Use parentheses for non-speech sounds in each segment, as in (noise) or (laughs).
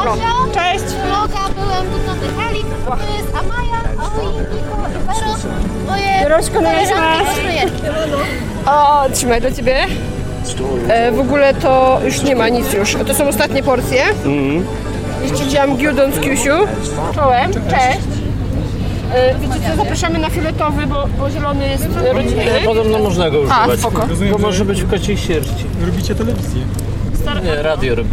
Asia, Cześć! vloga, byłem tu na Techali, to jest Amaja, Oli, Niko, Vero, moje Wierośko, no koleżanki moje. O, trzymaj do ciebie. E, w ogóle to już nie ma nic już. To są ostatnie porcje. Jeszcze widziałam Giudon z Kiusiu. Czołem, cześć. E, wiecie co, zapraszamy na fioletowy, bo, bo zielony jest e, rodzinny. Podobno można go A, używać. spoko. Bo może być w kociej sierści. Robicie telewizję. Nie, radio robi.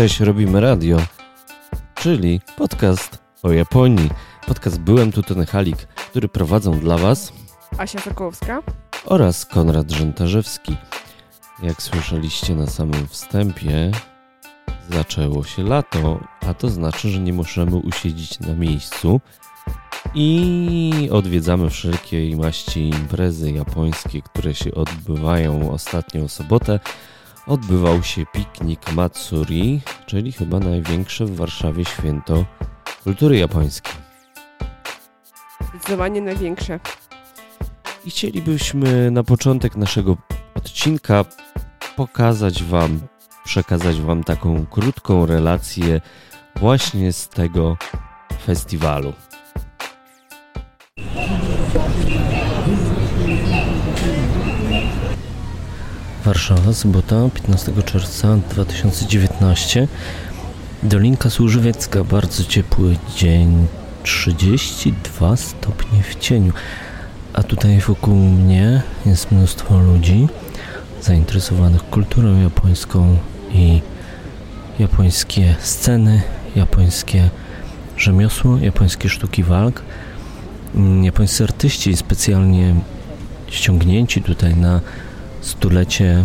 Cześć, robimy radio, czyli podcast o Japonii. Podcast Byłem tu Tony Halik, który prowadzą dla Was Asia Sokołowska. oraz Konrad Żentarzewski. Jak słyszeliście na samym wstępie, zaczęło się lato, a to znaczy, że nie możemy usiedzieć na miejscu i odwiedzamy wszelkiej maści imprezy japońskie, które się odbywają ostatnią sobotę. Odbywał się piknik Matsuri, czyli chyba największe w Warszawie święto kultury japońskiej. Zdecydowanie największe. I chcielibyśmy na początek naszego odcinka pokazać Wam, przekazać Wam taką krótką relację właśnie z tego festiwalu. Warszawa, sobota, 15 czerwca 2019. Dolinka Służywiecka, bardzo ciepły dzień, 32 stopnie w cieniu. A tutaj wokół mnie jest mnóstwo ludzi zainteresowanych kulturą japońską i japońskie sceny, japońskie rzemiosło, japońskie sztuki walk. Mm, Japońscy artyści specjalnie ściągnięci tutaj na stulecie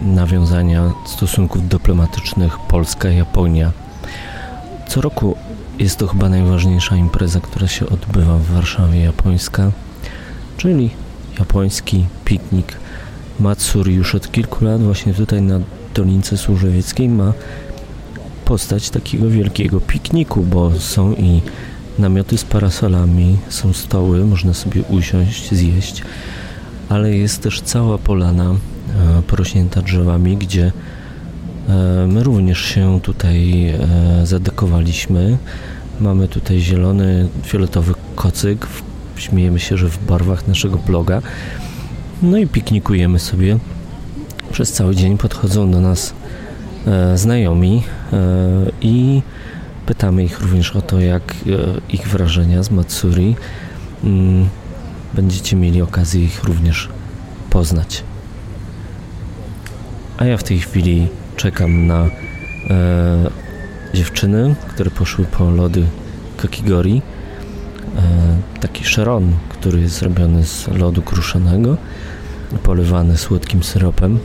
nawiązania stosunków dyplomatycznych Polska-Japonia. Co roku jest to chyba najważniejsza impreza, która się odbywa w Warszawie japońska, czyli japoński piknik Matsuri już od kilku lat właśnie tutaj na Dolince Służewieckiej ma postać takiego wielkiego pikniku, bo są i namioty z parasolami, są stoły, można sobie usiąść, zjeść, ale jest też cała polana e, porośnięta drzewami, gdzie e, my również się tutaj e, zadekowaliśmy. Mamy tutaj zielony, fioletowy kocyk, śmiejemy się, że w barwach naszego bloga. No i piknikujemy sobie. Przez cały dzień podchodzą do nas znajomi i pytamy ich również o to, jak ich wrażenia z Matsuri. Będziecie mieli okazję ich również poznać. A ja w tej chwili czekam na e, dziewczyny, które poszły po lody Kakigori. E, taki szeron, który jest zrobiony z lodu kruszonego, polewany słodkim syropem.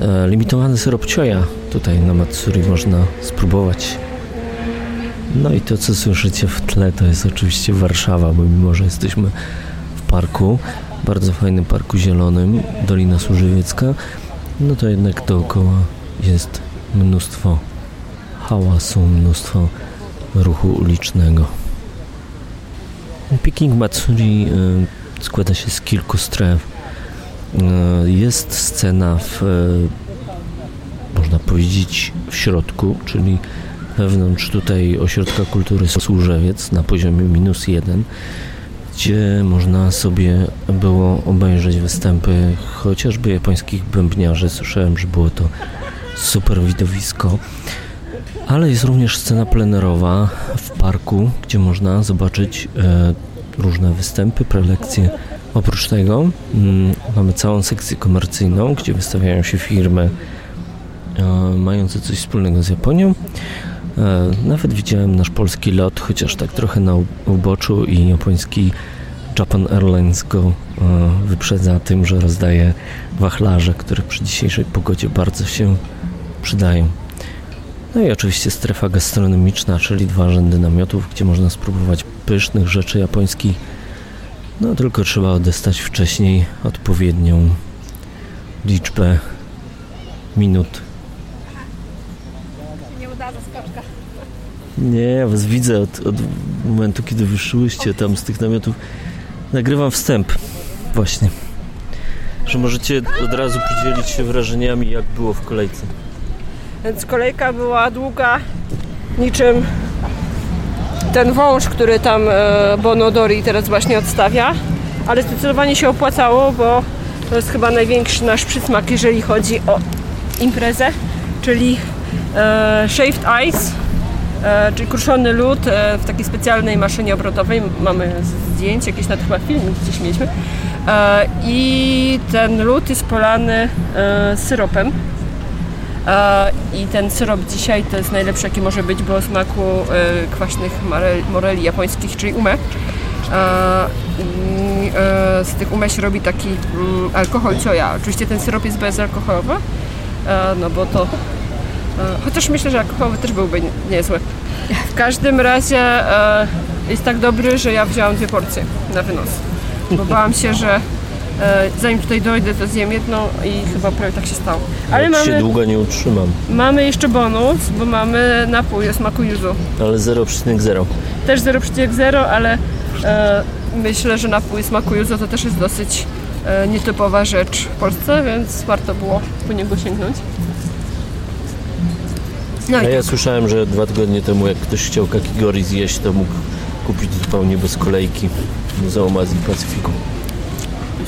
E, limitowany syrop cioja tutaj na Matsuri można spróbować. No i to, co słyszycie w tle, to jest oczywiście Warszawa, bo mimo, że jesteśmy w parku, bardzo fajnym parku zielonym, Dolina Służywiecka, no to jednak dookoła jest mnóstwo hałasu, mnóstwo ruchu ulicznego. Piknik Matsuri y, składa się z kilku stref. Y, Jest scena w, y, można powiedzieć, w środku, czyli wewnątrz tutaj Ośrodka Kultury Służewiec na poziomie minus jeden, gdzie można sobie było obejrzeć występy chociażby japońskich bębniarzy. Słyszałem, że było to super widowisko. Ale jest również scena plenerowa w parku, gdzie można zobaczyć e, różne występy, prelekcje. Oprócz tego mm, mamy całą sekcję komercyjną, gdzie wystawiają się firmy e, mające coś wspólnego z Japonią. E, nawet widziałem nasz polski lot, chociaż tak trochę na uboczu i japoński Japan Airlines go e, wyprzedza tym, że rozdaje wachlarze, które przy dzisiejszej pogodzie bardzo się przydają. No i oczywiście strefa gastronomiczna, czyli dwa rzędy namiotów, gdzie można spróbować pysznych rzeczy japońskich. No tylko trzeba odestać wcześniej odpowiednią liczbę minut. Nie, ja was widzę od, od momentu, kiedy wyszłyście tam z tych namiotów. Nagrywam wstęp. Właśnie. Że możecie od razu podzielić się wrażeniami, jak było w kolejce. Więc kolejka była długa, niczym ten wąż, który tam e, Bonodori teraz właśnie odstawia. Ale zdecydowanie się opłacało, bo to jest chyba największy nasz przysmak, jeżeli chodzi o imprezę, czyli e, shaved ice, czyli kruszony lód e, w takiej specjalnej maszynie obrotowej. Mamy zdjęcie, jakieś nawet chyba filmik gdzieś mieliśmy. E, I ten lód jest polany e, syropem. E, I ten syrop dzisiaj to jest najlepszy jaki może być, bo o smaku e, kwaśnych moreli, japońskich, czyli ume. E, i, e, z tych ume się robi taki mm, alkohol cioja. Oczywiście ten syrop jest bezalkoholowy, e, no bo to... E, chociaż myślę, że alkoholowy też byłby nie- niezły. W każdym razie e, jest tak dobry, że ja wzięłam dwie porcje na wynos. Bo bałam się, że e, zanim tutaj dojdę, to zjem jedną i chyba prawie tak się stało. Ale Ja się mamy... długo nie utrzymam, Mamy jeszcze bonus, bo mamy napój o smaku yuzu. ale 0,0. Też 0,0, ale e, myślę, że napój smaku yuzu to też jest dosyć e, nietypowa rzecz w Polsce, więc warto było po niego sięgnąć. No ja słyszałem, że dwa tygodnie temu, jak ktoś chciał kakigori zjeść, to mógł kupić zupełnie bez kolejki w Muzeum Azji i Pacyfiku.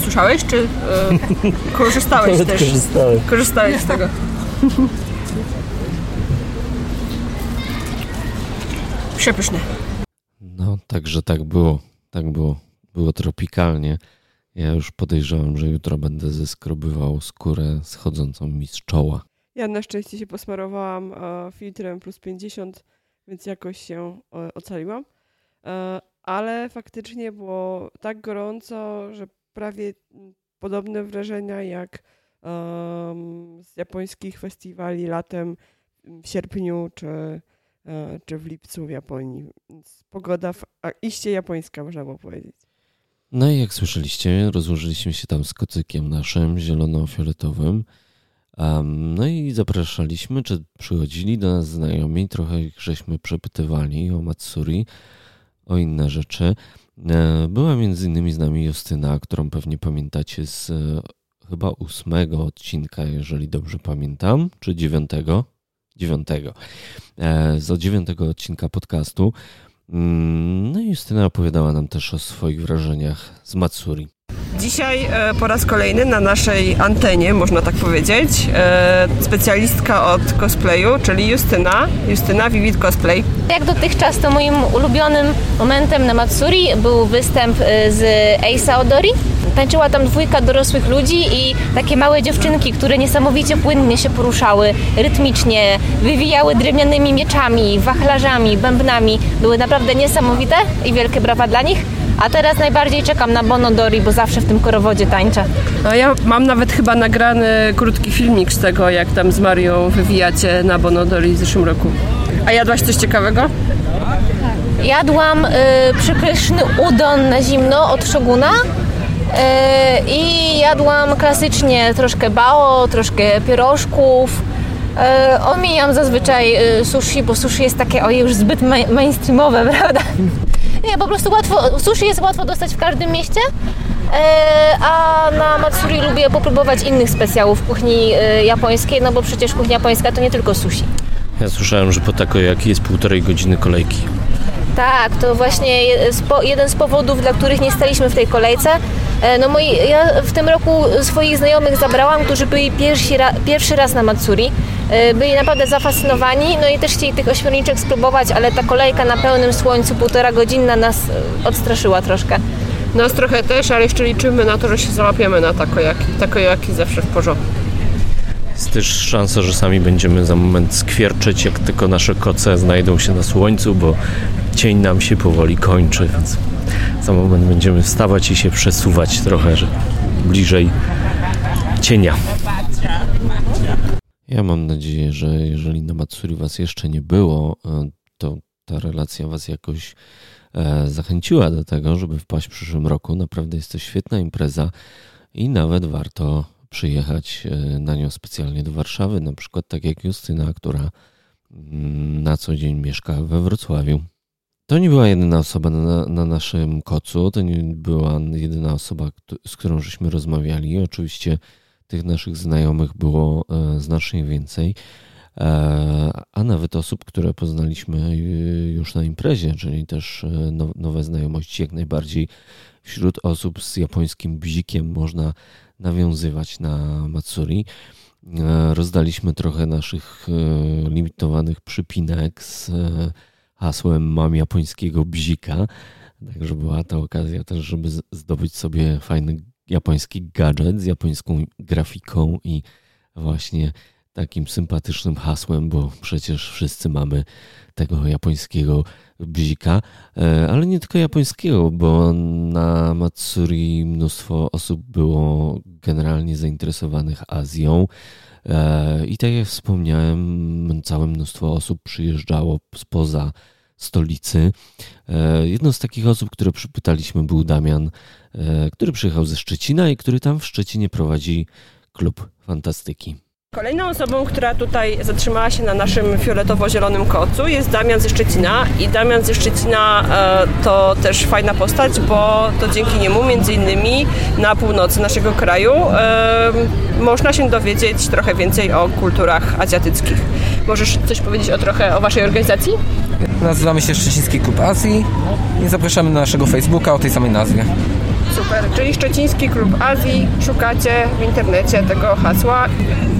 słyszałeś, czy e, (laughs) korzystałeś Nawet też? korzystałem. Korzystałeś z tego. (laughs) Przepyszne. No, także tak było. Tak było. Było tropikalnie. Ja już podejrzewam, że jutro będę zeskrobywał skórę schodzącą mi z czoła. Ja na szczęście się posmarowałam e, filtrem plus 50, więc jakoś się e, ocaliłam. E, ale faktycznie było tak gorąco, że prawie podobne wrażenia jak z japońskich festiwali latem w sierpniu czy, czy w lipcu w Japonii. Więc pogoda w, iście japońska, można było powiedzieć. No i jak słyszeliście, rozłożyliśmy się tam z kocykiem naszym, zielono-fioletowym. No i zapraszaliśmy, czy przychodzili do nas znajomi, trochę ich żeśmy przepytywali o Matsuri, o inne rzeczy. E, Była między innymi z nami Justyna, którą pewnie pamiętacie z e, chyba ósmego odcinka, jeżeli dobrze pamiętam, czy dziewiątego? Dziewiątego. E, Z dziewiątego odcinka podcastu. Mm, No i Justyna opowiadała nam też o swoich wrażeniach z Matsuri. Dzisiaj e, po raz kolejny na naszej antenie, można tak powiedzieć, e, specjalistka od cosplayu, czyli Justyna. Justyna Vivid Cosplay. Jak dotychczas to moim ulubionym momentem na Matsuri był występ y, z Eisa Odori. Tańczyła tam dwójka dorosłych ludzi i takie małe dziewczynki, które niesamowicie płynnie się poruszały, rytmicznie, wywijały drewnianymi mieczami, wachlarzami, bębnami. Były naprawdę niesamowite i wielkie brawa dla nich. A teraz najbardziej czekam na Bonodori, bo zawsze w tym korowodzie tańczę. A ja mam nawet chyba nagrany krótki filmik z tego, jak tam z Marią wywijacie na Bonodori w zeszłym roku. A jadłaś coś ciekawego? Jadłam y, przepyszny udon na zimno od Shoguna y, i jadłam klasycznie troszkę bao, troszkę pierożków. Y, omijam zazwyczaj y, sushi, bo sushi jest takie ojej już zbyt ma- mainstreamowe, (laughs) prawda? Nie, po prostu łatwo, sushi jest łatwo dostać w każdym mieście, y, a na Matsuri lubię popróbować innych specjałów kuchni y, japońskiej, no bo przecież kuchnia japońska to nie tylko sushi. Ja słyszałem, że po takoyaki jest półtorej godziny kolejki. Tak, to właśnie jeden z powodów, dla których nie staliśmy w tej kolejce. E, No moi, ja w tym roku swoich znajomych zabrałam, którzy byli pierwsi ra, pierwszy raz na Matsuri. E, Byli naprawdę zafascynowani, no i też chcieli tych ośmiorniczek spróbować, ale ta kolejka na pełnym słońcu, półtora godzinna nas e, odstraszyła troszkę. Nas trochę też, ale jeszcze liczymy na to, że się załapiemy na takoyaki. Takoyaki zawsze w porządku. Jest też szansa, że sami będziemy za moment skwierczeć, jak tylko nasze koce znajdą się na słońcu, bo cień nam się powoli kończy, więc za moment będziemy wstawać i się przesuwać trochę że bliżej cienia. Ja mam nadzieję, że jeżeli na Matsuri Was jeszcze nie było, e, to ta relacja Was jakoś e, zachęciła do tego, żeby wpaść w przyszłym roku. Naprawdę jest to świetna impreza i nawet warto przyjechać e, na nią specjalnie do Warszawy, na przykład tak jak Justyna, która mm, na co dzień mieszka we Wrocławiu. to nie była jedyna osoba na, na naszym kocu, to nie była jedyna osoba, z którą żeśmy rozmawiali. Oczywiście tych naszych znajomych było e, znacznie więcej, a nawet osób, które poznaliśmy już na imprezie, czyli też nowe znajomości jak najbardziej wśród osób z japońskim bzikiem można nawiązywać na Matsuri. Rozdaliśmy trochę naszych limitowanych przypinek z hasłem mam japońskiego bzika. Także była to okazja też, żeby zdobyć sobie fajny japoński gadżet z japońską grafiką i właśnie takim sympatycznym hasłem, bo przecież wszyscy mamy tego japońskiego bzika, e, ale nie tylko japońskiego, bo na Matsuri mnóstwo osób było generalnie zainteresowanych Azją. E, I tak jak wspomniałem, całe mnóstwo osób przyjeżdżało spoza stolicy. E, jedną z takich osób, które przypytaliśmy, był Damian, który przyjechał ze Szczecina i który tam w Szczecinie prowadzi klub fantastyki. Kolejną osobą, która tutaj zatrzymała się na naszym fioletowo-zielonym kocu jest Damian ze Szczecina i Damian ze Szczecina e, to też fajna postać, bo to dzięki niemu między innymi na północy naszego kraju e, można się dowiedzieć trochę więcej o kulturach azjatyckich. Możesz coś powiedzieć o trochę o waszej organizacji? Nazywamy się Szczeciński Klub Azji i zapraszamy na naszego Facebooka o tej samej nazwie. Super, czyli Szczeciński Klub Azji, szukacie w internecie tego hasła.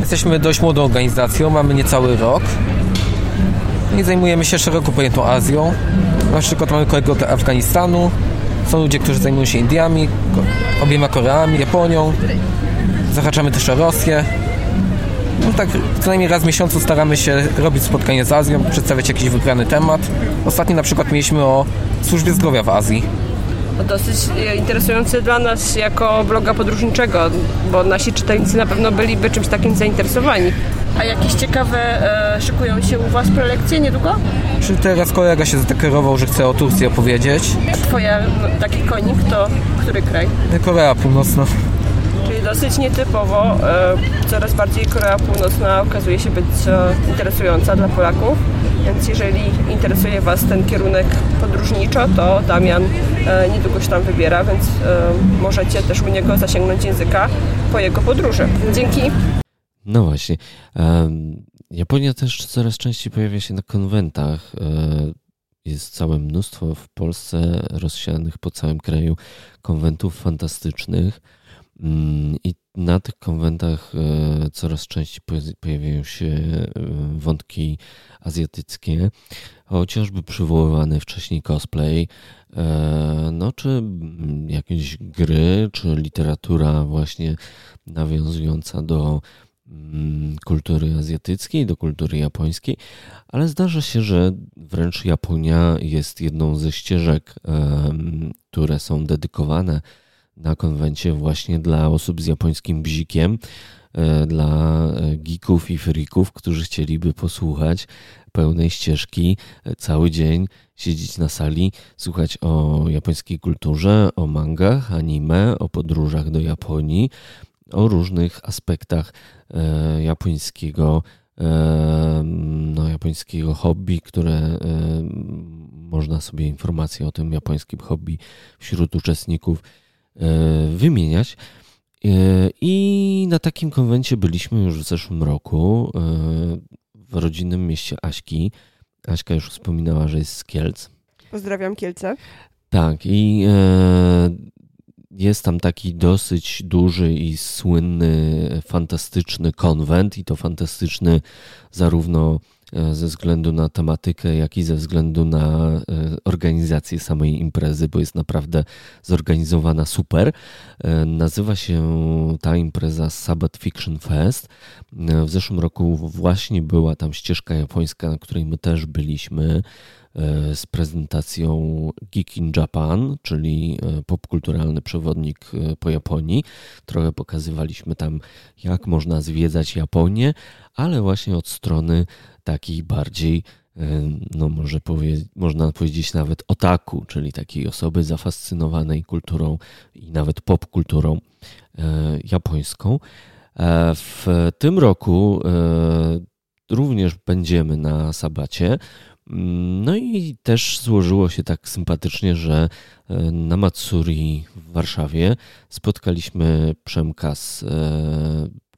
Jesteśmy dość młodą organizacją, mamy niecały rok i zajmujemy się szeroko pojętą Azją. Na przykład mamy kolegę od Afganistanu, są ludzie, którzy zajmują się Indiami, obiema Koreami, Japonią. Zahaczamy też o Rosję. No tak, co najmniej raz w miesiącu staramy się robić spotkanie z Azją, przedstawiać jakiś wybrany temat. Ostatnio na przykład mieliśmy o służbie zdrowia w Azji dosyć e, interesujący dla nas jako bloga podróżniczego, bo nasi czytelnicy na pewno byliby czymś takim zainteresowani. A jakieś ciekawe e, szykują się u Was prelekcje niedługo? Czy teraz kolega się zadeklarował, że chce o Turcji opowiedzieć? Twoja taki konik to który kraj? Korea Północna. Dosyć nietypowo. E, coraz bardziej Korea Północna okazuje się być e, interesująca dla Polaków. Więc jeżeli interesuje Was ten kierunek podróżniczo, to Damian e, niedługo się tam wybiera, więc możecie też u niego zasięgnąć języka po jego podróży. Dzięki. No właśnie. Japonia też coraz częściej pojawia się na konwentach. Jest całe mnóstwo w Polsce rozsianych po całym kraju konwentów fantastycznych. Mm, I na tych konwentach e, coraz częściej pojawiają się e, wątki azjatyckie, chociażby przywoływany wcześniej cosplay, e, no czy jakieś gry, czy literatura właśnie nawiązująca do mm, kultury azjatyckiej, do kultury japońskiej, ale zdarza się, że wręcz Japonia jest jedną ze ścieżek, które są dedykowane na konwencie właśnie dla osób z japońskim bzikiem, e, dla e, geeków i freaków, którzy chcieliby posłuchać pełnej ścieżki e, cały dzień, siedzieć na sali, słuchać o japońskiej kulturze, o mangach, anime, o podróżach do Japonii, o różnych aspektach japońskiego, no, japońskiego hobby, które można sobie informacje o tym japońskim hobby wśród uczestników wymieniać. E, I na takim konwencie byliśmy już w zeszłym roku e, w rodzinnym mieście Aśki. Aśka już wspominała, że jest z Kielc. Pozdrawiam Kielce. Tak, i jest tam taki dosyć duży i słynny, fantastyczny konwent, i to fantastyczny zarówno E, ze względu na tematykę, jak i ze względu na e, organizację samej imprezy, bo jest naprawdę zorganizowana super. E, nazywa się ta impreza Sabbath Fiction Fest. W zeszłym roku właśnie była tam ścieżka japońska, na której my też byliśmy z prezentacją Geek in Japan, czyli popkulturalny przewodnik po Japonii. Trochę pokazywaliśmy tam, jak można zwiedzać Japonię, ale właśnie od strony takiej bardziej, no może powie, można powiedzieć nawet otaku, czyli takiej osoby zafascynowanej kulturą i nawet popkulturą e, japońską. E, w tym roku e, również będziemy na sabacie. No i też złożyło się tak sympatycznie, że na Matsuri w Warszawie spotkaliśmy Przemka z,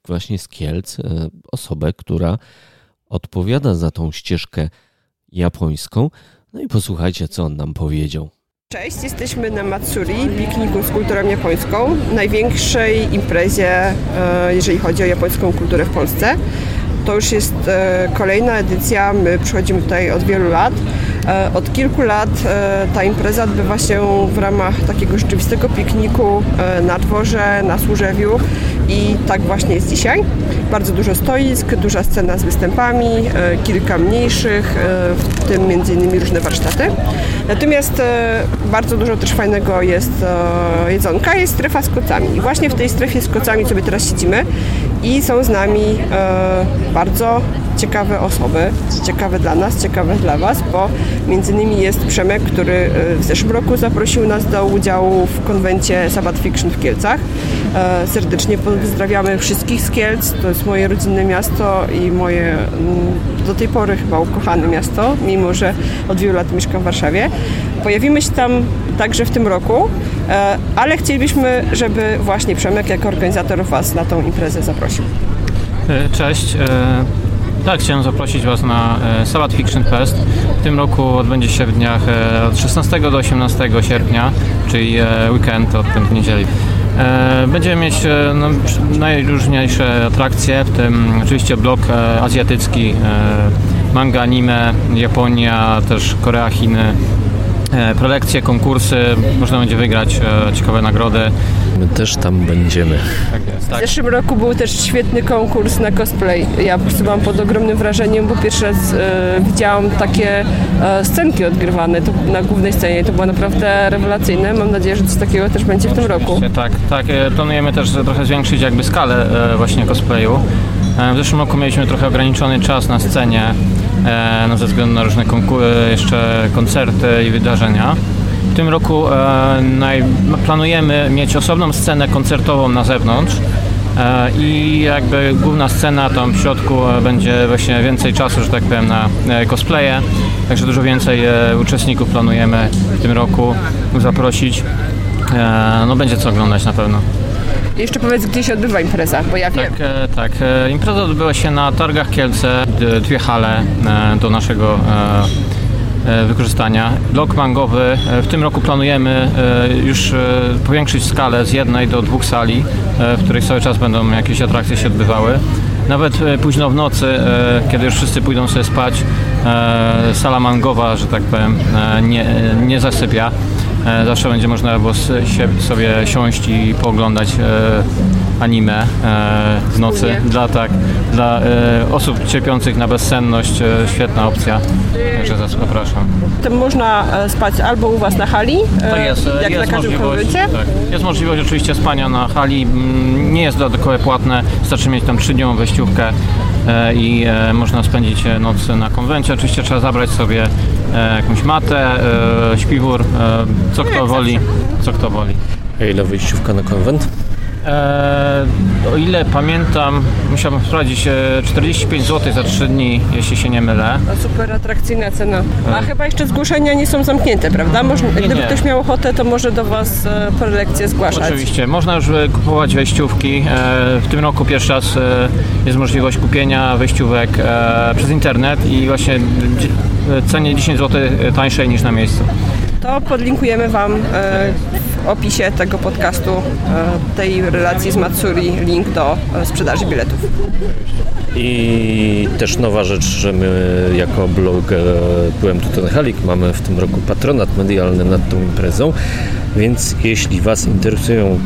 właśnie z Kielc, osobę, która odpowiada za tą ścieżkę japońską. No i posłuchajcie, co on nam powiedział. Cześć, jesteśmy na Matsuri, pikniku z kulturą japońską, największej imprezie, e, jeżeli chodzi o japońską kulturę w Polsce. To już jest e, kolejna edycja, my przychodzimy tutaj od wielu lat. E, Od kilku lat e, ta impreza odbywa się w ramach takiego rzeczywistego pikniku e, na dworze, na Służewiu i tak właśnie jest dzisiaj. Bardzo dużo stoisk, duża scena z występami, kilka mniejszych, w tym m.in. różne warsztaty. Natomiast bardzo dużo też fajnego jest jedzonka, jest strefa z kocami. I właśnie w tej strefie z kocami sobie teraz siedzimy i są z nami bardzo ciekawe osoby, ciekawe dla nas, ciekawe dla Was, bo między innymi jest Przemek, który e, w zeszłym roku zaprosił nas do udziału w konwencie Sabbath Fiction w Kielcach. E, Serdecznie pozdrawiamy wszystkich z Kielc, to jest moje rodzinne miasto i moje mm, do tej pory chyba ukochane miasto, mimo że od wielu lat mieszkam w Warszawie. Pojawimy się tam także w tym roku, e, ale chcielibyśmy, żeby właśnie Przemek jako organizator Was na tą imprezę zaprosił. Cześć. Tak, chciałem zaprosić Was na e, Sabbath Fiction Fest. W tym roku odbędzie się w dniach e, od 16 do 18 sierpnia, czyli e, weekend od tym niedzieli. E, Będziemy mieć no, najróżniejsze atrakcje, w tym oczywiście blok azjatycki, manga, anime, Japonia, też Korea, Chiny, prelekcje, konkursy, można będzie wygrać e, ciekawe nagrody. My też tam będziemy. Tak jest. W zeszłym roku był też świetny konkurs na cosplay. Ja po prostu byłam pod ogromnym wrażeniem, bo pierwszy raz e, widziałam takie e, scenki odgrywane tu, na głównej scenie. To było naprawdę rewelacyjne. Mam nadzieję, że coś takiego też będzie w tym roku. Oczywiście, Tak, tak. e, Planujemy też trochę zwiększyć jakby skalę e, właśnie cosplayu. E, W zeszłym roku mieliśmy trochę ograniczony czas na scenie e, no, ze względu na różne e, jeszcze koncerty i wydarzenia. W tym roku e, planujemy mieć osobną scenę koncertową na zewnątrz e, i jakby główna scena tam w środku e, będzie właśnie więcej czasu, że tak powiem, na e, cosplaye. Także dużo więcej e, uczestników planujemy w tym roku. E, No będzie co oglądać na pewno. Jeszcze powiedz, gdzie się odbywa impreza, bo ja. Tak, e, tak. E, Impreza odbyła się na targach Kielce, dwie hale e, do naszego wykorzystania. Blok mangowy. W tym roku planujemy już powiększyć skalę z jednej do dwóch sali, w których cały czas będą jakieś atrakcje się odbywały. Nawet późno w nocy, kiedy już wszyscy pójdą sobie spać, sala mangowa, że tak powiem, nie, nie zasypia. E, Zawsze będzie można było sobie siąść i pooglądać e, anime e, w nocy. Dla, tak, dla osób cierpiących na bezsenność świetna opcja. Także zapraszam. To można spać albo u Was na hali, Tak jest, jak jest na każdym konwencie. tak, jest możliwość oczywiście spania na hali. Mm, Nie jest dodatkowo płatne, wystarczy mieć tam trzydniową wejściówkę i e, można spędzić e, noc na konwencie. Oczywiście trzeba zabrać sobie e, jakąś matę, e, śpiwór, e, co kto woli, co kto woli. A ile wyjściówka na konwent? E, o ile pamiętam, musiałbym sprawdzić, e, 45 zł za 3 dni, jeśli się nie mylę. No, super atrakcyjna cena. A chyba jeszcze zgłoszenia nie są zamknięte, prawda? Można, gdyby nie. ktoś miał ochotę, to może do Was e, prelekcje zgłaszać. Oczywiście, można już e, kupować wejściówki. E, W tym roku pierwszy raz e, jest możliwość kupienia wejściówek e, przez internet i właśnie e, cenie 10 zł tańszej niż na miejscu. To podlinkujemy Wam e, opisie tego podcastu, e, tej relacji z Matsuri, link do e, sprzedaży biletów. I też nowa rzecz, że my jako blog e, Byłem tu ten Halik mamy w tym roku patronat medialny nad tą imprezą, więc jeśli Was interesują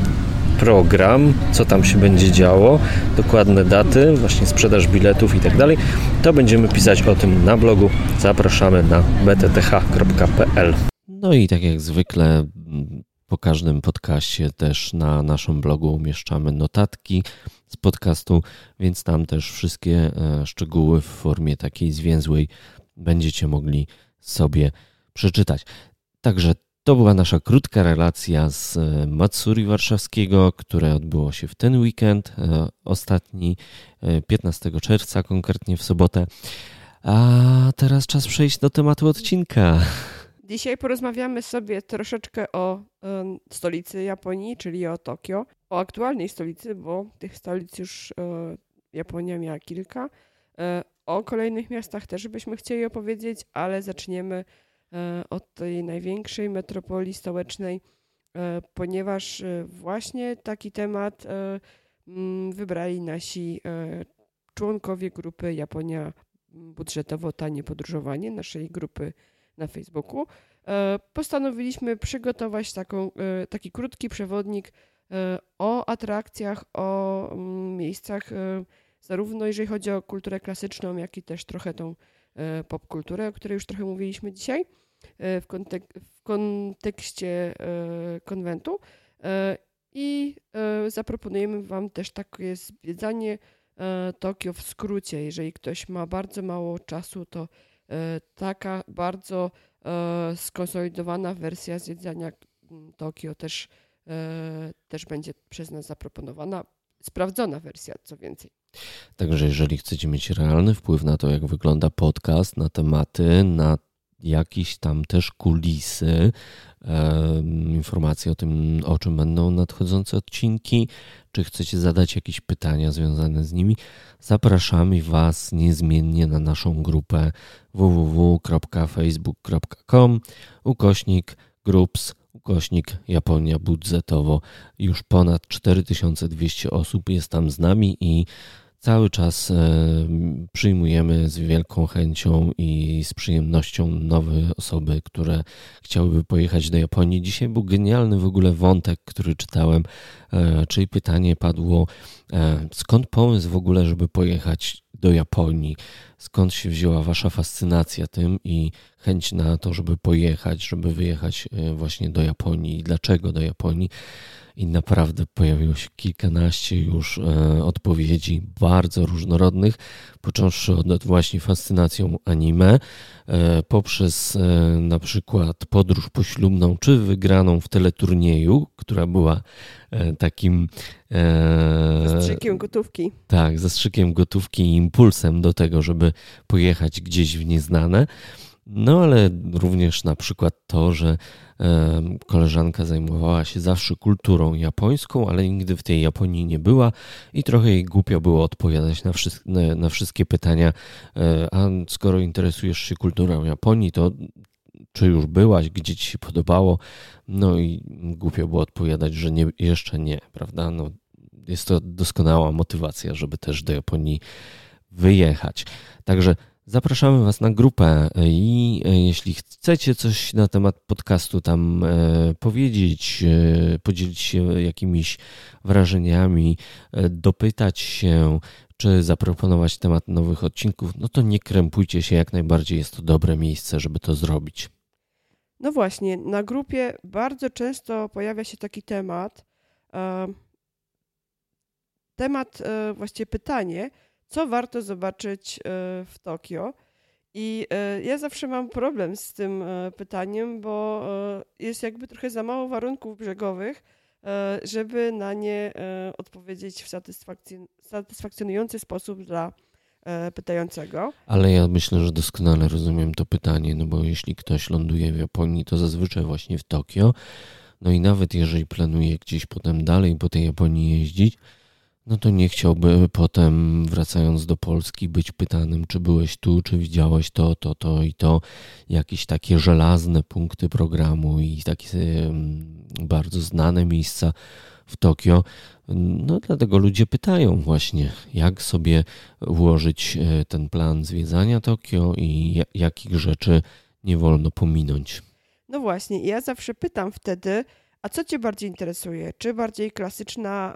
program, co tam się będzie działo, dokładne daty, właśnie sprzedaż biletów i tak dalej, to będziemy pisać o tym na blogu. Zapraszamy na btth.pl. No i tak jak zwykle po każdym podcaście też na naszym blogu umieszczamy notatki z podcastu, więc tam też wszystkie e, szczegóły w formie takiej zwięzłej będziecie mogli sobie przeczytać. Także To była nasza krótka relacja z e, Matsuri Warszawskiego, które odbyło się w ten weekend, e, ostatni 15 czerwca, konkretnie w sobotę. A teraz czas przejść do tematu odcinka. Dzisiaj porozmawiamy sobie troszeczkę o stolicy Japonii, czyli o Tokio, o aktualnej stolicy, bo tych stolic już Japonia miała kilka. O kolejnych miastach też byśmy chcieli opowiedzieć, ale zaczniemy E, od tej największej metropolii stołecznej, ponieważ właśnie taki temat wybrali nasi członkowie grupy Japonia budżetowo tanie podróżowanie, naszej grupy na Facebooku. Postanowiliśmy przygotować taką, taki krótki przewodnik o atrakcjach, o mm, miejscach, zarówno jeżeli chodzi o kulturę klasyczną, jak i też trochę tą popkulturę, o której już trochę mówiliśmy dzisiaj. E, w, kontek w kontekście e, konwentu. E, I zaproponujemy Wam też takie zwiedzanie Tokio w skrócie. Jeżeli ktoś ma bardzo mało czasu, to taka bardzo skonsolidowana wersja zwiedzania Tokio też, też będzie przez nas zaproponowana. Sprawdzona wersja, co więcej. Także jeżeli chcecie mieć realny wpływ na to, jak wygląda podcast, na tematy, na jakieś tam też kulisy, informacje o tym, o czym będą nadchodzące odcinki, czy chcecie zadać jakieś pytania związane z nimi, zapraszamy Was niezmiennie na naszą grupę www.facebook.com ukośnik groups ukośnik Japonia budżetowo. Już ponad 4200 osób jest tam z nami i Cały czas e, przyjmujemy z wielką chęcią i z przyjemnością nowe osoby, które chciałyby pojechać do Japonii. Dzisiaj był genialny w ogóle wątek, który czytałem, e, czyli pytanie padło, e, skąd pomysł w ogóle, żeby pojechać do Japonii? Skąd się wzięła Wasza fascynacja tym i chęć na to, żeby pojechać, żeby wyjechać właśnie do Japonii? Dlaczego do Japonii? I naprawdę pojawiło się kilkanaście już e, odpowiedzi bardzo różnorodnych, począwszy od właśnie fascynacją anime, e, poprzez e, na przykład podróż poślubną, czy wygraną w teleturnieju, która była takim zastrzykiem gotówki. Tak, zastrzykiem gotówki i impulsem do tego, żeby pojechać gdzieś w nieznane. No ale również na przykład to, że koleżanka zajmowała się zawsze kulturą japońską, ale nigdy w tej Japonii nie była i trochę jej głupio było odpowiadać na, na, na wszystkie pytania. E, a skoro interesujesz się kulturą Japonii, to czy już byłaś, gdzie ci się podobało? No i głupio było odpowiadać, że nie, jeszcze nie, prawda? No, jest to doskonała motywacja, żeby też do Japonii wyjechać. Także Zapraszamy Was na grupę i e, jeśli chcecie coś na temat podcastu tam e, powiedzieć, e, podzielić się jakimiś wrażeniami, dopytać się, czy zaproponować temat nowych odcinków, no to nie krępujcie się, jak najbardziej jest to dobre miejsce, żeby to zrobić. No właśnie, na grupie bardzo często pojawia się taki temat, temat, właściwie pytanie, co warto zobaczyć e, w Tokio. I e, ja zawsze mam problem z tym e, pytaniem, bo jest jakby trochę za mało warunków brzegowych, żeby na nie odpowiedzieć w satysfakcjonujący sposób dla pytającego. Ale ja myślę, że doskonale rozumiem to pytanie, no bo jeśli ktoś ląduje w Japonii, to zazwyczaj właśnie w Tokio. No i nawet jeżeli planuje gdzieś potem dalej po tej Japonii jeździć, no to nie chciałby potem, wracając do Polski, być pytanym, czy byłeś tu, czy widziałeś to, to, to i to. Jakieś takie żelazne punkty programu i takie bardzo znane miejsca w Tokio. No dlatego ludzie pytają właśnie, jak sobie ułożyć e, ten plan zwiedzania Tokio i jakich rzeczy nie wolno pominąć. No właśnie, ja zawsze pytam wtedy, a co Cię bardziej interesuje? Czy bardziej klasyczna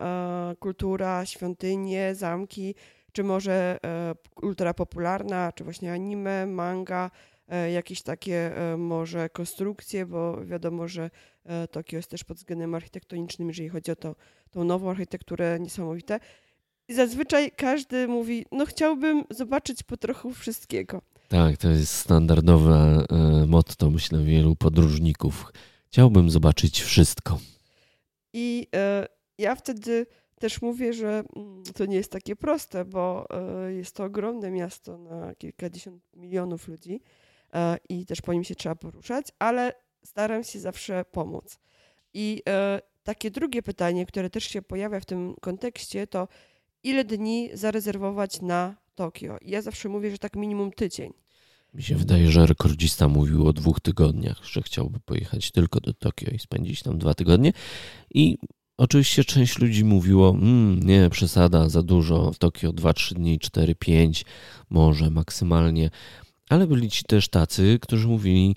e, kultura, świątynie, zamki, czy może e, kultura popularna, czy właśnie anime, manga, e, jakieś takie e, może konstrukcje, bo wiadomo, że e, Tokio jest też pod względem architektonicznym, jeżeli chodzi o to, tą nową architekturę niesamowite. I zazwyczaj każdy mówi, no chciałbym zobaczyć po trochu wszystkiego. Tak, to jest standardowe e, motto, myślę, wielu podróżników Chciałbym zobaczyć wszystko. I e, ja wtedy też mówię, że mm, to nie jest takie proste, bo e, jest to ogromne miasto na kilkadziesiąt milionów ludzi e, i też po nim się trzeba poruszać, ale staram się zawsze pomóc. I takie drugie pytanie, które też się pojawia w tym kontekście, to ile dni zarezerwować na Tokio? I ja zawsze mówię, że tak minimum tydzień. Mi się wydaje, że rekordzista mówił o dwóch tygodniach, że chciałby pojechać tylko do Tokio i spędzić tam dwa tygodnie. I oczywiście część ludzi mówiło, mmm, nie, przesada, za dużo, w Tokio 2-3 dni, 4-5 może maksymalnie. Ale byli ci też tacy, którzy mówili,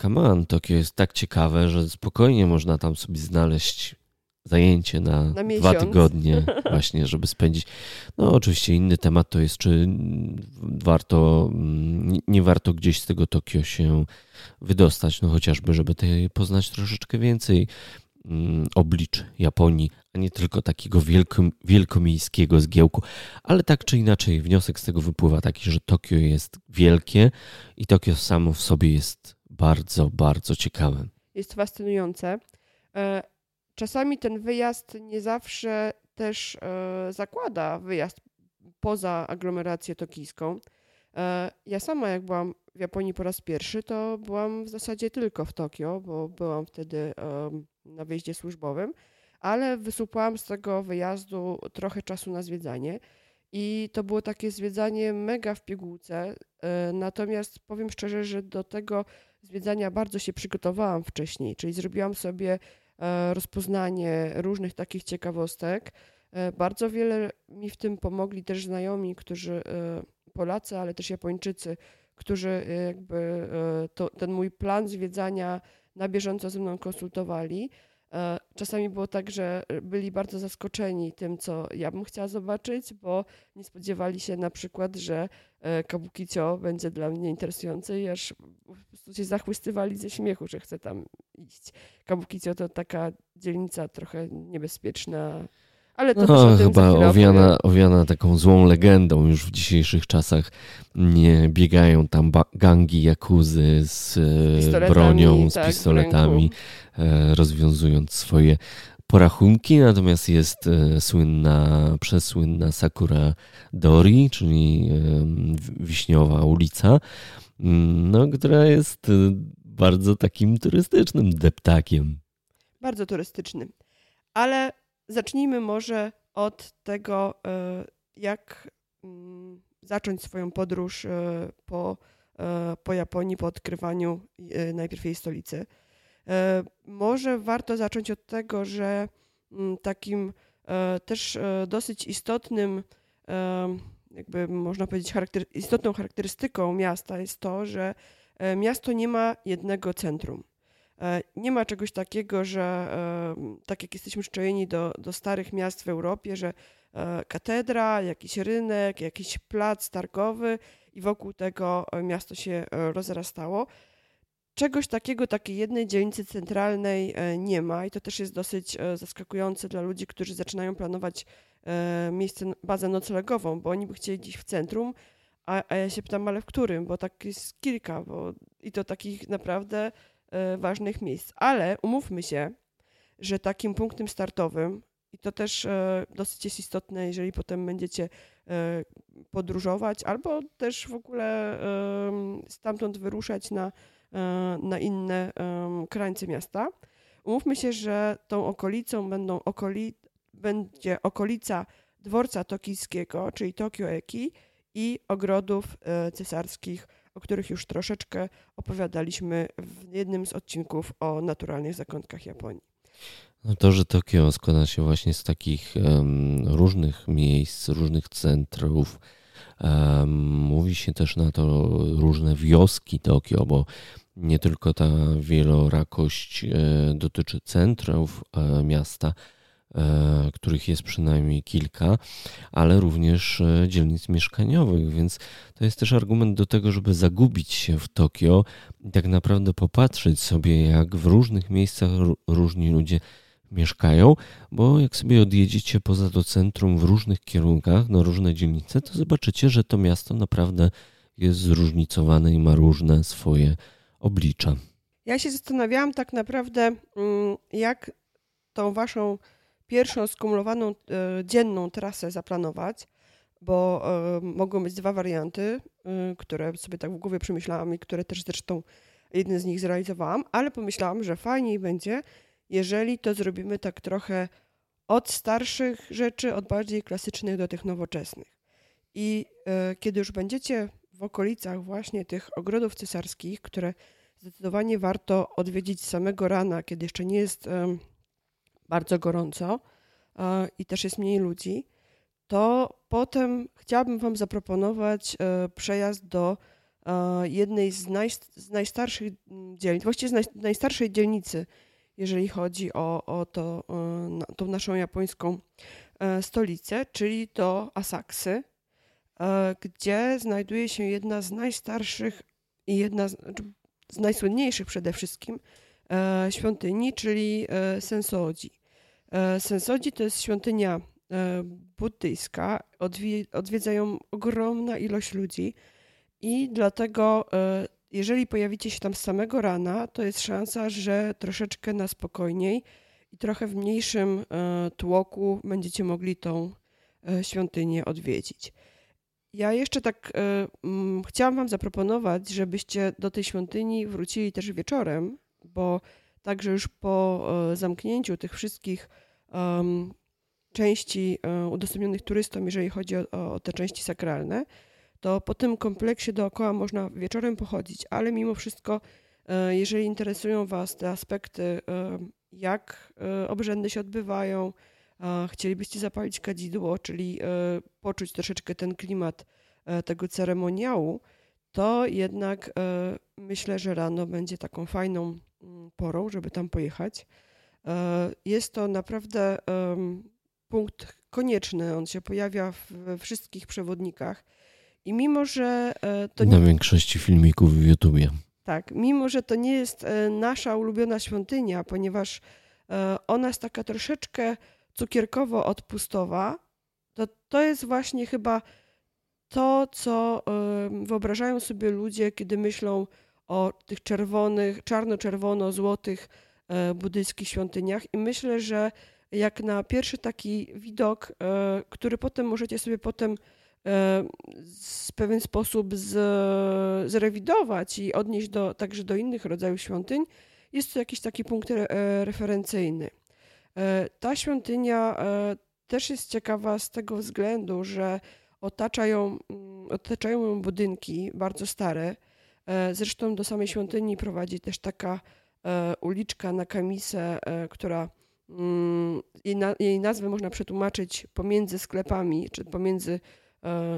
come on, Tokio jest tak ciekawe, że spokojnie można tam sobie znaleźć zajęcie na, Na dwa tygodnie (laughs) właśnie, żeby spędzić. No oczywiście inny temat to jest, czy warto, nie warto gdzieś z tego Tokio się wydostać, no chociażby, żeby poznać troszeczkę więcej mm, oblicz Japonii, a nie tylko takiego wielko, wielkomiejskiego zgiełku. Ale tak czy inaczej, wniosek z tego wypływa taki, że Tokio jest wielkie i Tokio samo w sobie jest bardzo, bardzo ciekawe. jest fascynujące. Czasami ten wyjazd nie zawsze też e, zakłada wyjazd poza aglomerację tokijską. E, Ja sama, jak byłam w Japonii po raz pierwszy, to byłam w zasadzie tylko w Tokio, bo byłam wtedy na wyjeździe służbowym, ale wysupłałam z tego wyjazdu trochę czasu na zwiedzanie. I to było takie zwiedzanie mega w pigułce. e, Natomiast powiem szczerze, że do tego zwiedzania bardzo się przygotowałam wcześniej, czyli zrobiłam sobie rozpoznanie różnych takich ciekawostek. E, Bardzo wiele mi w tym pomogli też znajomi, którzy e, Polacy, ale też Japończycy, którzy e, jakby e, to, ten mój plan zwiedzania na bieżąco ze mną konsultowali. E, Czasami było tak, że byli bardzo zaskoczeni tym, co ja bym chciała zobaczyć, bo nie spodziewali się na przykład, że e, Kabukicio będzie dla mnie interesujące i aż po prostu się zachwystywali ze śmiechu, że chcę tam iść. Kabukicio to taka dzielnica trochę niebezpieczna, ale to No, chyba owiana, owiana taką złą legendą już w dzisiejszych czasach. Nie biegają tam gangi jakuzy z e, bronią, z tak, pistoletami, e, rozwiązując swoje porachunki. Natomiast jest e, słynna, przesłynna Sakura Dori, czyli wiśniowa ulica, mm, no, która jest bardzo takim turystycznym deptakiem. bardzo turystyczny. Ale zacznijmy może od tego, e, jak mm, zacząć swoją podróż e, po, e, po Japonii, po odkrywaniu najpierw jej stolicy. Może warto zacząć od tego, że mm, takim też dosyć istotnym, jakby można powiedzieć, charakter, istotną charakterystyką miasta jest to, że miasto nie ma jednego centrum. E, Nie ma czegoś takiego, że e, tak jak jesteśmy szczojeni do, do starych miast w Europie, że e, katedra, jakiś rynek, jakiś plac targowy i wokół tego miasto się rozrastało. Czegoś takiego, takiej jednej dzielnicy centralnej nie ma i to też jest dosyć zaskakujące dla ludzi, którzy zaczynają planować miejsce, bazę noclegową, bo oni by chcieli gdzieś w centrum, a, a ja się pytam, ale w którym? Bo tak jest kilka, bo i to takich naprawdę ważnych miejsc. Ale umówmy się, że takim punktem startowym, i to też e, dosyć jest istotne, jeżeli potem będziecie e, podróżować, albo też w ogóle stamtąd wyruszać na, e, na inne krańce miasta. Umówmy się, że tą okolicą będą okoli, będzie okolica dworca tokijskiego, czyli Tokio Eki i ogrodów e, cesarskich, o których już troszeczkę opowiadaliśmy w jednym z odcinków o naturalnych zakątkach Japonii. No to, że Tokio składa się właśnie z takich em, różnych miejsc, różnych centrów. em, mówi się też na to różne wioski Tokio, bo nie tylko ta wielorakość e, dotyczy centrów e, miasta, których jest przynajmniej kilka, ale również e, dzielnic mieszkaniowych, więc to jest też argument do tego, żeby zagubić się w Tokio i tak naprawdę popatrzeć sobie, jak w różnych miejscach ró- różni ludzie mieszkają, bo jak sobie odjedziecie poza to centrum w różnych kierunkach, na różne dzielnice, to zobaczycie, że to miasto naprawdę jest zróżnicowane i ma różne swoje oblicza. Ja się zastanawiałam tak naprawdę, mm, jak tą waszą pierwszą skumulowaną e, dzienną trasę zaplanować, bo e, mogą być dwa warianty, e, które sobie tak w głowie przemyślałam i które też zresztą jeden z nich zrealizowałam, ale pomyślałam, że fajniej będzie, jeżeli to zrobimy tak trochę od starszych rzeczy, od bardziej klasycznych do tych nowoczesnych. I kiedy już będziecie w okolicach właśnie tych ogrodów cesarskich, które zdecydowanie warto odwiedzić samego rana, kiedy jeszcze nie jest bardzo gorąco i też jest mniej ludzi, to potem chciałabym Wam zaproponować e, przejazd do e, jednej z, naj, z najstarszych dzielnic, właściwie z naj, najstarszej dzielnicy, jeżeli chodzi o, o to, e, tą naszą japońską stolicę, czyli do Asaksy, gdzie znajduje się jedna z najstarszych i jedna z, znaczy z najsłynniejszych przede wszystkim świątyni, czyli Sensoji. E, Sensodzi to jest świątynia e, buddyjska. Odwiedza ją ogromna ilość ludzi i dlatego e, jeżeli pojawicie się tam z samego rana, to jest szansa, że troszeczkę na spokojniej i trochę w mniejszym tłoku będziecie mogli tą świątynię odwiedzić. Ja jeszcze tak chciałam Wam zaproponować, żebyście do tej świątyni wrócili też wieczorem, bo Także już po e, zamknięciu tych wszystkich części um, udostępnionych turystom, jeżeli chodzi o, o, te części sakralne, to po tym kompleksie dookoła można wieczorem pochodzić, ale mimo wszystko, e, jeżeli interesują Was te aspekty, jak obrzędy się odbywają, chcielibyście zapalić kadzidło, czyli poczuć troszeczkę ten klimat tego ceremoniału, to jednak myślę, że rano będzie taką fajną Mm, porą, żeby tam pojechać. E, jest to naprawdę punkt konieczny. On się pojawia we wszystkich przewodnikach. I mimo, że e, to nie... Na większości filmików w YouTubie. Tak, mimo, że to nie jest e, nasza ulubiona świątynia, ponieważ ona jest taka troszeczkę cukierkowo-odpustowa, to to jest właśnie chyba to, co wyobrażają sobie ludzie, kiedy myślą o tych czerwonych, czarno-czerwono-złotych e, buddyjskich świątyniach i myślę, że jak na pierwszy taki widok, e, który potem możecie sobie potem e, w pewien sposób zrewidować i odnieść do, także do innych rodzajów świątyń, jest to jakiś taki punkt referencyjny. Ta świątynia też jest ciekawa z tego względu, że otaczają, mm, otaczają ją budynki bardzo stare, E, zresztą do samej świątyni prowadzi też taka e, uliczka na Kamisę, e, która mm, jej, jej nazwę można przetłumaczyć pomiędzy sklepami, czy pomiędzy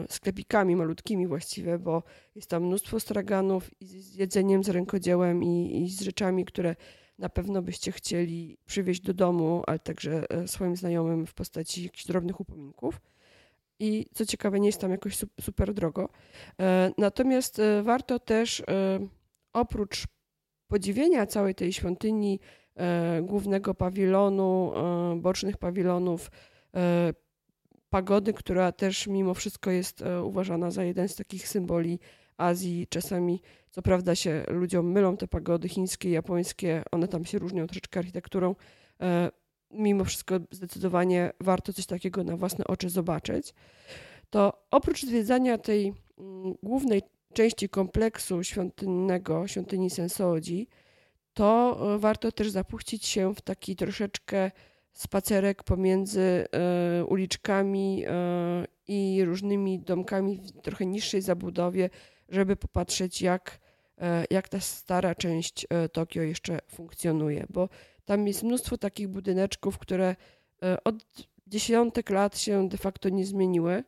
sklepikami malutkimi właściwie, bo jest tam mnóstwo straganów i z jedzeniem, z rękodziełem i, i z rzeczami, które na pewno byście chcieli przywieźć do domu, ale także swoim znajomym w postaci jakichś drobnych upominków i co ciekawe, nie jest tam jakoś super drogo. E, natomiast e, warto też e, oprócz podziwienia całej tej świątyni, głównego pawilonu, bocznych pawilonów, pagody, która też mimo wszystko jest uważana za jeden z takich symboli Azji. Czasami, co prawda, się ludziom mylą te pagody chińskie, japońskie, one tam się różnią troszeczkę architekturą mimo wszystko zdecydowanie warto coś takiego na własne oczy zobaczyć, to oprócz zwiedzania tej mm, głównej części kompleksu świątynnego, świątyni Sensoji, to e, warto też zapuścić się w taki troszeczkę spacerek pomiędzy y, uliczkami y, i różnymi domkami w trochę niższej zabudowie, żeby popatrzeć, jak, jak ta stara część Tokio jeszcze funkcjonuje. Bo tam jest mnóstwo takich budyneczków, które e, od dziesiątek lat się de facto nie zmieniły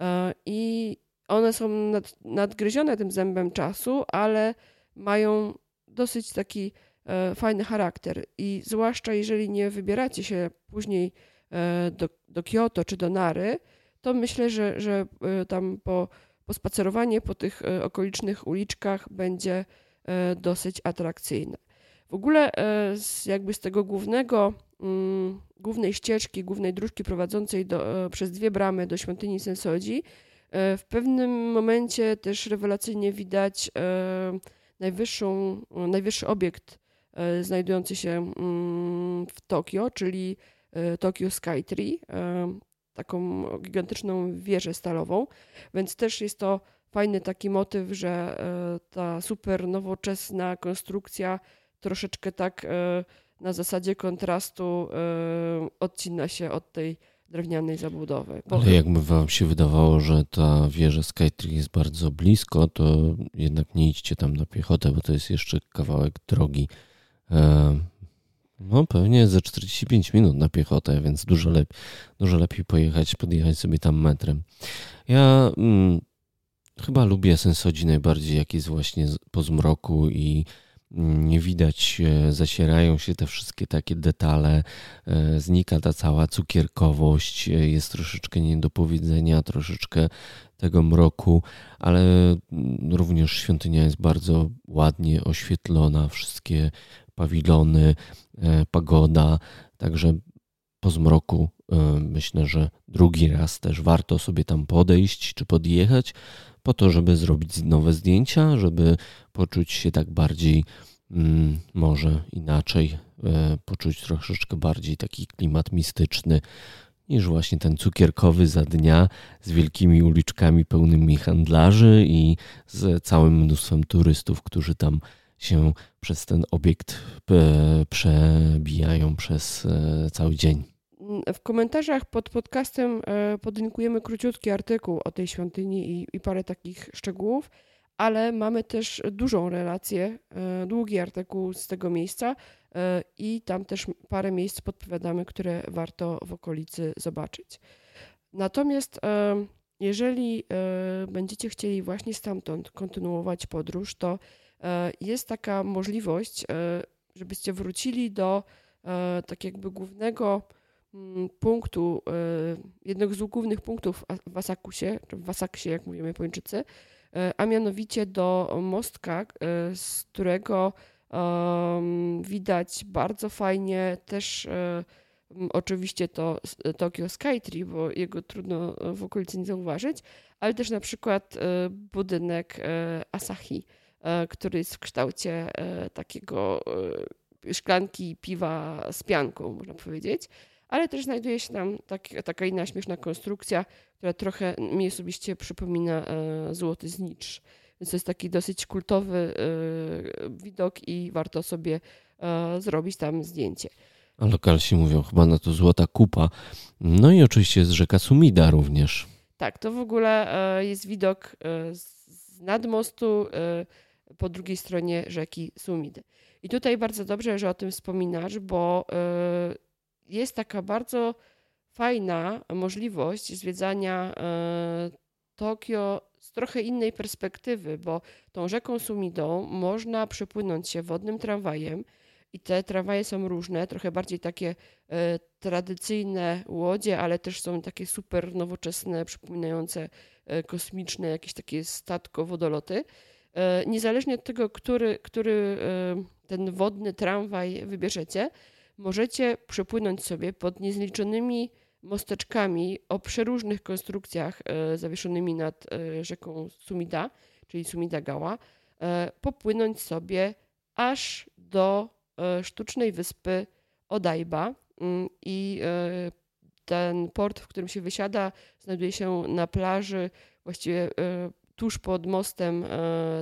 e, i one są nad, nadgryzione tym zębem czasu, ale mają dosyć taki e, fajny charakter. I zwłaszcza jeżeli nie wybieracie się później do, do Kyoto czy do Nary, to myślę, że, że tam po, po spacerowanie po tych okolicznych uliczkach będzie dosyć atrakcyjne. W ogóle e, z, jakby z tego głównego, mm, głównej ścieżki, głównej dróżki prowadzącej do, e, przez dwie bramy do świątyni Sensodzi, e, w pewnym momencie też rewelacyjnie widać najwyższą, najwyższy obiekt znajdujący się mm, w Tokio, czyli Tokyo Skytree, taką gigantyczną wieżę stalową, więc też jest to fajny taki motyw, że ta super nowoczesna konstrukcja troszeczkę tak na zasadzie kontrastu odcina się od tej drewnianej zabudowy. Ale jakby wam się wydawało, że ta wieża Skytree jest bardzo blisko, to jednak nie idźcie tam na piechotę, bo to jest jeszcze kawałek drogi. E, no pewnie ze 45 minut na piechotę, więc dużo, lep dużo lepiej pojechać, podjechać sobie tam metrem. Ja mm, chyba lubię Sensodzi najbardziej, jak jest właśnie po zmroku i nie widać, e, zacierają się te wszystkie takie detale, e, znika ta cała cukierkowość, e, jest troszeczkę niedopowiedzenia, troszeczkę tego mroku, ale mm, również świątynia jest bardzo ładnie oświetlona, wszystkie pawilony, pagoda, także po zmroku myślę, że drugi raz też warto sobie tam podejść czy podjechać, po to, żeby zrobić nowe zdjęcia, żeby poczuć się tak bardziej, mm, może inaczej, e, poczuć troszeczkę bardziej taki klimat mistyczny niż właśnie ten cukierkowy za dnia z wielkimi uliczkami pełnymi handlarzy i z całym mnóstwem turystów, którzy tam się przez ten obiekt e, przebijają przez e, cały dzień. W komentarzach pod podcastem e, podlinkujemy króciutki artykuł o tej świątyni i, i parę takich szczegółów, ale mamy też dużą relację, e, długi artykuł z tego miejsca e, i tam też parę miejsc podpowiadamy, które warto w okolicy zobaczyć. Natomiast jeżeli będziecie chcieli właśnie stamtąd kontynuować podróż, to jest taka możliwość, żebyście wrócili do tak jakby głównego punktu, e, jednego z głównych punktów w Asakusie, czy w Asaksie, jak mówimy Japończycy, e, a mianowicie do mostka, e, z którego widać bardzo fajnie też oczywiście to Tokyo Skytree, bo jego trudno w okolicy nie zauważyć, ale też na przykład budynek Asahi, który jest w kształcie takiego szklanki piwa z pianką, można powiedzieć ale też znajduje się tam tak, taka inna śmieszna konstrukcja, która trochę mi osobiście przypomina e, złoty znicz. Więc to jest taki dosyć kultowy e, widok i warto sobie e, zrobić tam zdjęcie. A lokalsi mówią chyba na to złota kupa. No i oczywiście jest rzeka Sumida również. Tak, to w ogóle jest widok z nadmostu po drugiej stronie rzeki Sumidy. I tutaj bardzo dobrze, że o tym wspominasz, bo jest taka bardzo fajna możliwość zwiedzania e, Tokio z trochę innej perspektywy, bo tą rzeką Sumidą można przepłynąć się wodnym tramwajem i te tramwaje są różne, trochę bardziej takie e, tradycyjne łodzie, ale też są takie super nowoczesne, przypominające e, kosmiczne, jakieś takie statko-wodoloty. Niezależnie od tego, który, który ten wodny tramwaj wybierzecie, możecie przepłynąć sobie pod niezliczonymi mosteczkami o przeróżnych konstrukcjach e, zawieszonymi nad e, rzeką Sumida, czyli Sumidagawa, e, popłynąć sobie aż do sztucznej wyspy Odaiba mm, i ten port, w którym się wysiada, znajduje się na plaży, właściwie tuż pod mostem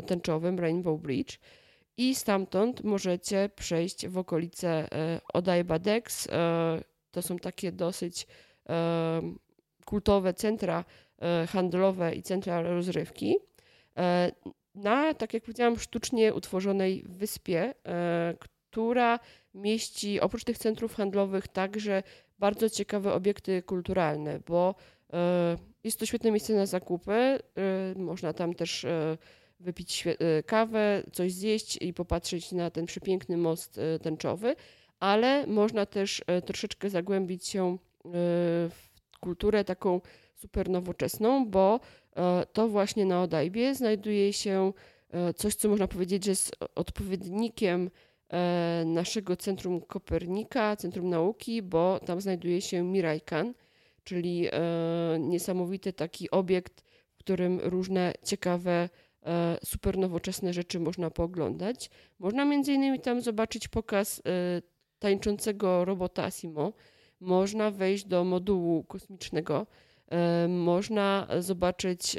tęczowym Rainbow Bridge i stamtąd możecie przejść w okolice e, Odaiba Dex. E, to są takie dosyć e, kultowe centra handlowe i centra rozrywki. Na, tak jak powiedziałam, sztucznie utworzonej wyspie, która mieści oprócz tych centrów handlowych także bardzo ciekawe obiekty kulturalne, bo jest to świetne miejsce na zakupy. Można tam też wypić e, kawę, coś zjeść i popatrzeć na ten przepiękny most e, tęczowy, ale można też e, troszeczkę zagłębić się w kulturę taką super nowoczesną, bo to właśnie na Odajbie znajduje się coś, co można powiedzieć, że jest odpowiednikiem naszego Centrum Kopernika, Centrum Nauki, bo tam znajduje się Mirajkan, czyli niesamowity taki obiekt, w którym różne ciekawe super nowoczesne rzeczy można pooglądać. Można między innymi tam zobaczyć pokaz e, tańczącego robota Asimo. Można wejść do modułu kosmicznego. E, można zobaczyć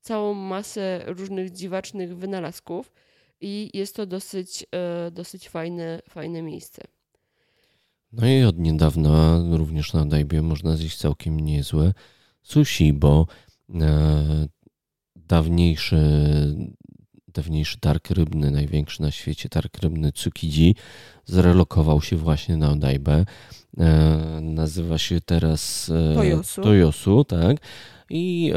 całą masę różnych dziwacznych wynalazków i jest to dosyć, dosyć fajne, fajne miejsce. No i od niedawna również na Dajbie można zjeść całkiem niezłe sushi, bo e, dawniejszy, dawniejszy targ rybny, największy na świecie targ rybny Tsukiji zrelokował się właśnie na Odajbę. E, nazywa się teraz e, Toyosu. Toyosu, tak. I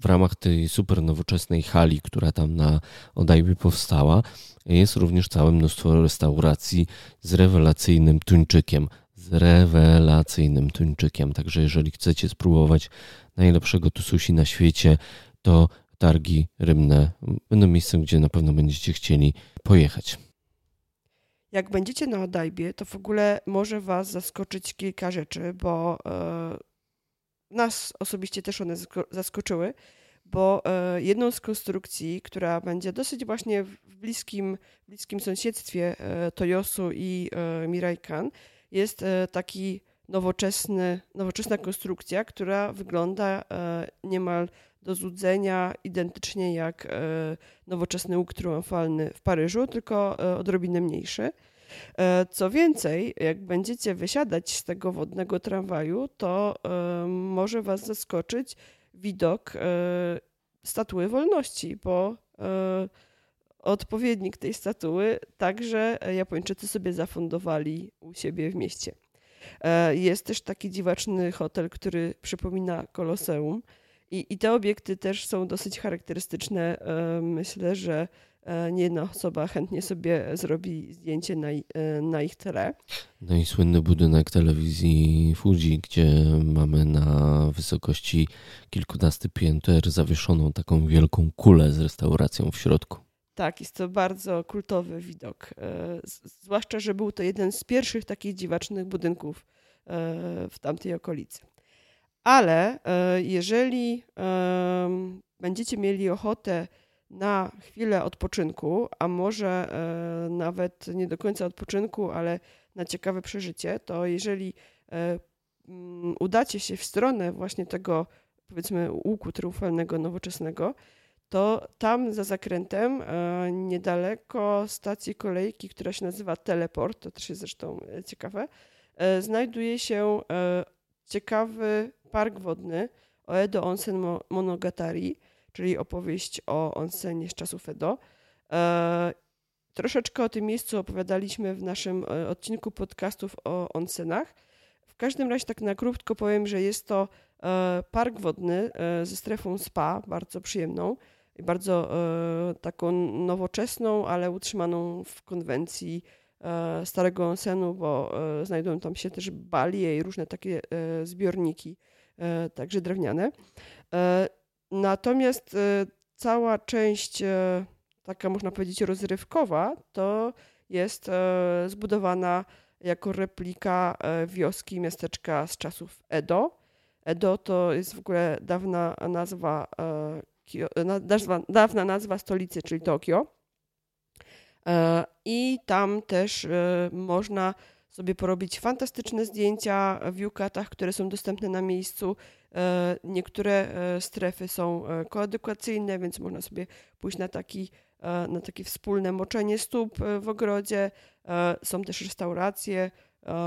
w ramach tej super nowoczesnej hali, która tam na Odajbie powstała, jest również całe mnóstwo restauracji z rewelacyjnym tuńczykiem. Z rewelacyjnym tuńczykiem. Także jeżeli chcecie spróbować najlepszego tu sushi na świecie, to targi rybne będą miejscem, gdzie na pewno będziecie chcieli pojechać. Jak będziecie na Odajbie, to w ogóle może Was zaskoczyć kilka rzeczy, bo e, nas osobiście też one zaskoczyły bo e, jedną z konstrukcji, która będzie dosyć właśnie w bliskim, bliskim sąsiedztwie e, Toyosu i Miraikan, jest taki nowoczesny, nowoczesna konstrukcja, która wygląda niemal do złudzenia identycznie jak nowoczesny łuk triumfalny w Paryżu, tylko odrobinę mniejszy. Co więcej, jak będziecie wysiadać z tego wodnego tramwaju, to może Was zaskoczyć widok e, statuły wolności, bo e, odpowiednik tej statuły także Japończycy sobie zafundowali u siebie w mieście. E, jest też taki dziwaczny hotel, który przypomina Koloseum. I, I te obiekty też są dosyć charakterystyczne. Myślę, że E, nie jedna osoba chętnie sobie zrobi zdjęcie na, e, na ich tle. No i słynny budynek telewizji Fuji, gdzie mamy na wysokości kilkunastu pięter zawieszoną taką wielką kulę z restauracją w środku. Tak, jest to bardzo kultowy widok. E, zwłaszcza, że był to jeden z pierwszych takich dziwacznych budynków w tamtej okolicy. Ale jeżeli będziecie mieli ochotę na chwilę odpoczynku, a może e, nawet nie do końca odpoczynku, ale na ciekawe przeżycie, to jeżeli e, udacie się w stronę właśnie tego, powiedzmy, łuku triumfalnego, nowoczesnego, to tam za zakrętem, e, niedaleko stacji kolejki, która się nazywa Teleport, to też jest zresztą ciekawe, znajduje się ciekawy park wodny Oedo Onsen Monogatari, czyli opowieść o onsenie z czasów Edo. E, troszeczkę o tym miejscu opowiadaliśmy w naszym e, odcinku podcastów o onsenach. W każdym razie tak na krótko powiem, że jest to e, park wodny ze strefą spa, bardzo przyjemną i bardzo taką nowoczesną, ale utrzymaną w konwencji starego onsenu, bo znajdują tam się też balie i różne takie zbiorniki, także drewniane. Natomiast e, cała część e, taka można powiedzieć rozrywkowa to jest e, zbudowana jako replika wioski, miasteczka z czasów Edo. Edo to jest w ogóle dawna nazwa, nazwa, dawna nazwa stolicy, czyli Tokio. I tam też można sobie porobić fantastyczne zdjęcia w yukatach, które są dostępne na miejscu. E, niektóre e, strefy są e, koedukacyjne, więc można sobie pójść na taki na takie wspólne moczenie stóp w ogrodzie. Są też restauracje,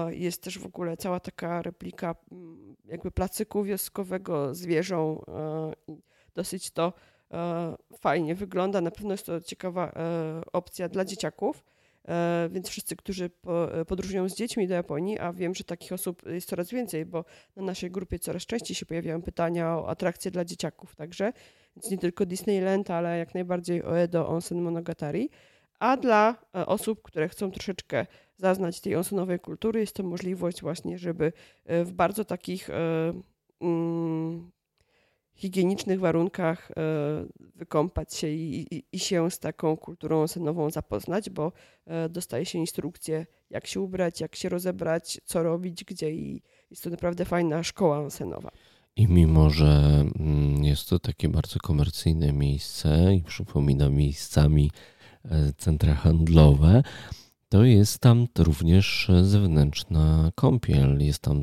jest też w ogóle cała taka replika mm, jakby placyku wioskowego z wieżą. Dosyć to fajnie wygląda. Na pewno jest to ciekawa opcja dla dzieciaków. E, więc wszyscy, którzy podróżują z dziećmi do Japonii, a wiem, że takich osób jest coraz więcej, bo na naszej grupie coraz częściej się pojawiają pytania o atrakcje dla dzieciaków także, więc nie tylko Disneyland, ale jak najbardziej Oedo Onsen Monogatari. A dla e, osób, które chcą troszeczkę zaznać tej onsonowej kultury, jest to możliwość właśnie, żeby e, w bardzo takich mm, higienicznych warunkach e, wykąpać się i, i, i, się z taką kulturą senową zapoznać, bo e, dostaje się instrukcje, jak się ubrać, jak się rozebrać, co robić, gdzie i jest to naprawdę fajna szkoła senowa. I mimo, że mm, jest to takie bardzo komercyjne miejsce i przypomina miejscami e, centra handlowe, to jest tam również zewnętrzna kąpiel, jest tam,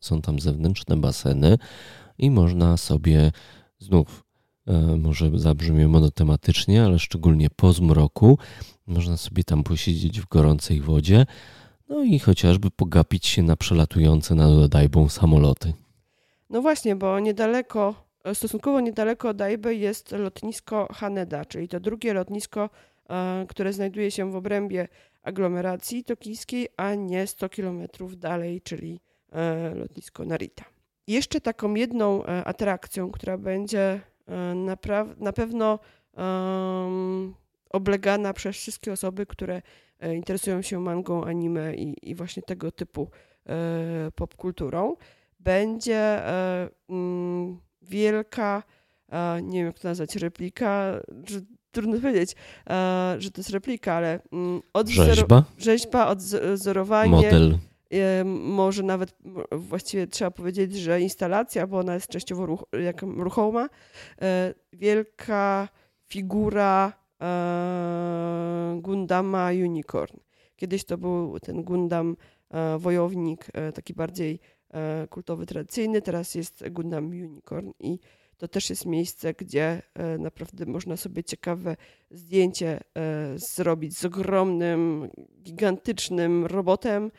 są tam zewnętrzne baseny i można sobie znów, e, może zabrzmie monotematycznie, ale szczególnie po zmroku, można sobie tam posiedzieć w gorącej wodzie, no i chociażby pogapić się na przelatujące nad Odajbą samoloty. No właśnie, bo niedaleko, stosunkowo niedaleko Odajby jest lotnisko Haneda, czyli to drugie lotnisko, e, które znajduje się w obrębie aglomeracji tokijskiej, a nie 100 kilometrów dalej, czyli e, lotnisko Narita. Jeszcze taką jedną e, atrakcją, która będzie na, na pewno um, oblegana przez wszystkie osoby, które interesują się mangą, anime i, i właśnie tego typu popkulturą, będzie e, mm, wielka, e, nie wiem jak to nazwać, replika, że, trudno powiedzieć, e, że to jest replika, ale mm, rzeźba, rzeźba odzorowanie. Model. Może nawet właściwie trzeba powiedzieć, że instalacja, bo ona jest częściowo ruch, jak ruchoma. Wielka figura Gundama Unicorn. Kiedyś to był ten Gundam wojownik, taki bardziej E, kultowy, tradycyjny, teraz jest Gundam Unicorn i to też jest miejsce, gdzie e, naprawdę można sobie ciekawe zdjęcie e, zrobić z ogromnym, gigantycznym robotem,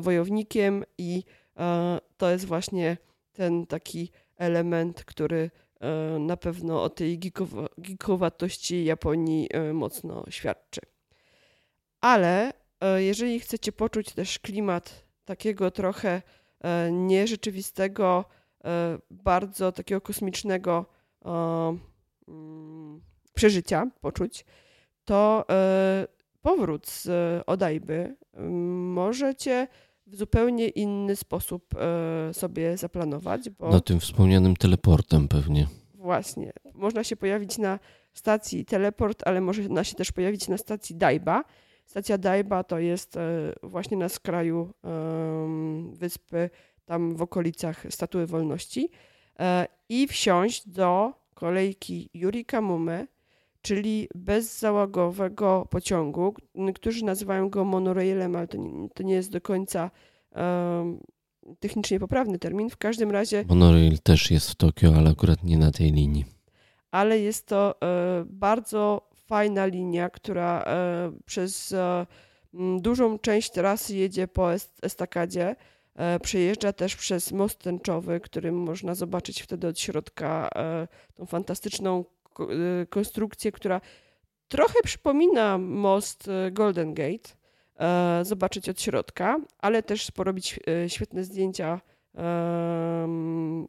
wojownikiem i to jest właśnie ten taki element, który na pewno o tej gigowatości Japonii mocno świadczy. Ale jeżeli chcecie poczuć też klimat takiego trochę E, nierzeczywistego, e, bardzo takiego kosmicznego mm, przeżycia, poczuć, to e, powrót z Odajby możecie w zupełnie inny sposób sobie zaplanować. Bo na tym wspomnianym teleportem pewnie. Właśnie. Można się pojawić na stacji teleport, ale można się też pojawić na stacji Daiba. Stacja Daiba to jest e, właśnie na skraju wyspy, tam w okolicach Statuły Wolności e, i wsiąść do kolejki Yurikamume, czyli bezzałogowego pociągu. Niektórzy nazywają go monorailem, ale to nie, to nie jest do końca technicznie poprawny termin. W każdym razie. Monorail też jest w Tokio, ale akurat nie na tej linii. Ale jest to e, bardzo fajna linia, która e, przez e, dużą część trasy jedzie po estakadzie. E, przejeżdża też przez most tęczowy, którym można zobaczyć wtedy od środka tą fantastyczną konstrukcję, która trochę przypomina most Golden Gate. Zobaczyć od środka, ale też porobić świetne zdjęcia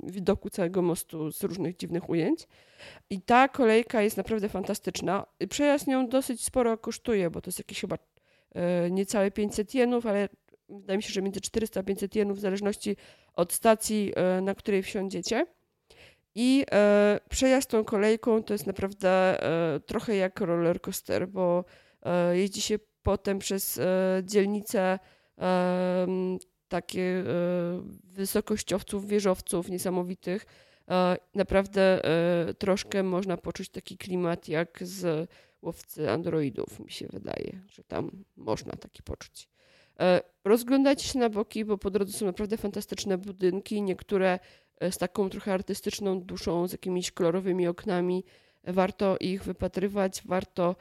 widoku całego mostu z różnych dziwnych ujęć. I ta kolejka jest naprawdę fantastyczna. Przejazd nią dosyć sporo kosztuje, bo to jest jakieś chyba e, niecałe 500 jenów, ale wydaje mi się, że między 400 a 500 jenów w zależności od stacji, e, na której wsiądziecie. I e, przejazd tą kolejką to jest naprawdę e, trochę jak roller coaster, bo e, jeździ się potem przez e, dzielnice takie e, wysokościowców, wieżowców niesamowitych. E, naprawdę e, troszkę można poczuć taki klimat jak z łowcy androidów, mi się wydaje, że tam można taki poczuć. Rozglądajcie się na boki, bo po drodze są naprawdę fantastyczne budynki, niektóre z taką trochę artystyczną duszą, z jakimiś kolorowymi oknami. Warto ich wypatrywać, warto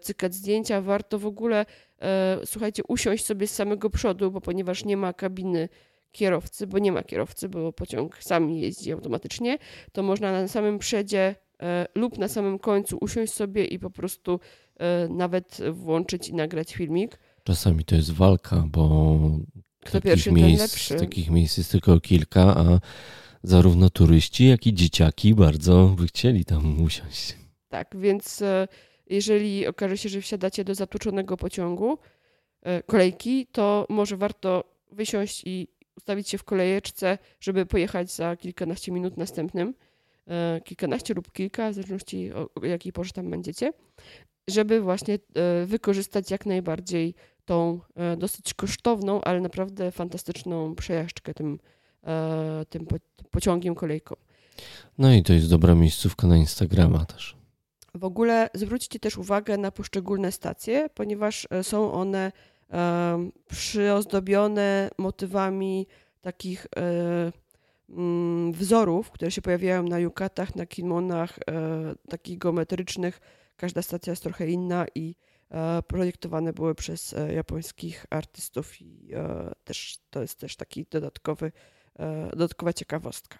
cykać zdjęcia, warto w ogóle E, słuchajcie, usiąść sobie z samego przodu, bo ponieważ nie ma kabiny kierowcy, bo nie ma kierowcy, bo pociąg sam jeździ automatycznie, to można na samym przedzie e, lub na samym końcu usiąść sobie i po prostu e, nawet włączyć i nagrać filmik. Czasami to jest walka, bo Kto takich, miejsc, takich miejsc jest tylko kilka, a zarówno turyści, jak i dzieciaki bardzo by chcieli tam usiąść. Tak, więc jeżeli okaże się, że wsiadacie do zatłoczonego pociągu, e, kolejki, to może warto wysiąść i ustawić się w kolejeczce, żeby pojechać za kilkanaście minut następnym, e, kilkanaście lub kilka, w zależności o jakiej porze tam będziecie, żeby właśnie e, wykorzystać jak najbardziej tą dosyć kosztowną, ale naprawdę fantastyczną przejażdżkę tym e, tym po, pociągiem, kolejką. No i to jest dobra miejscówka na Instagrama też. W ogóle zwróćcie też uwagę na poszczególne stacje, ponieważ e, są one e, przyozdobione motywami takich e, mm, wzorów, które się pojawiają na yukatach, na kimonach, e, takich geometrycznych. Każda stacja jest trochę inna i e, projektowane były przez e, japońskich artystów i e, też to jest też taki dodatkowy, e, dodatkowa ciekawostka.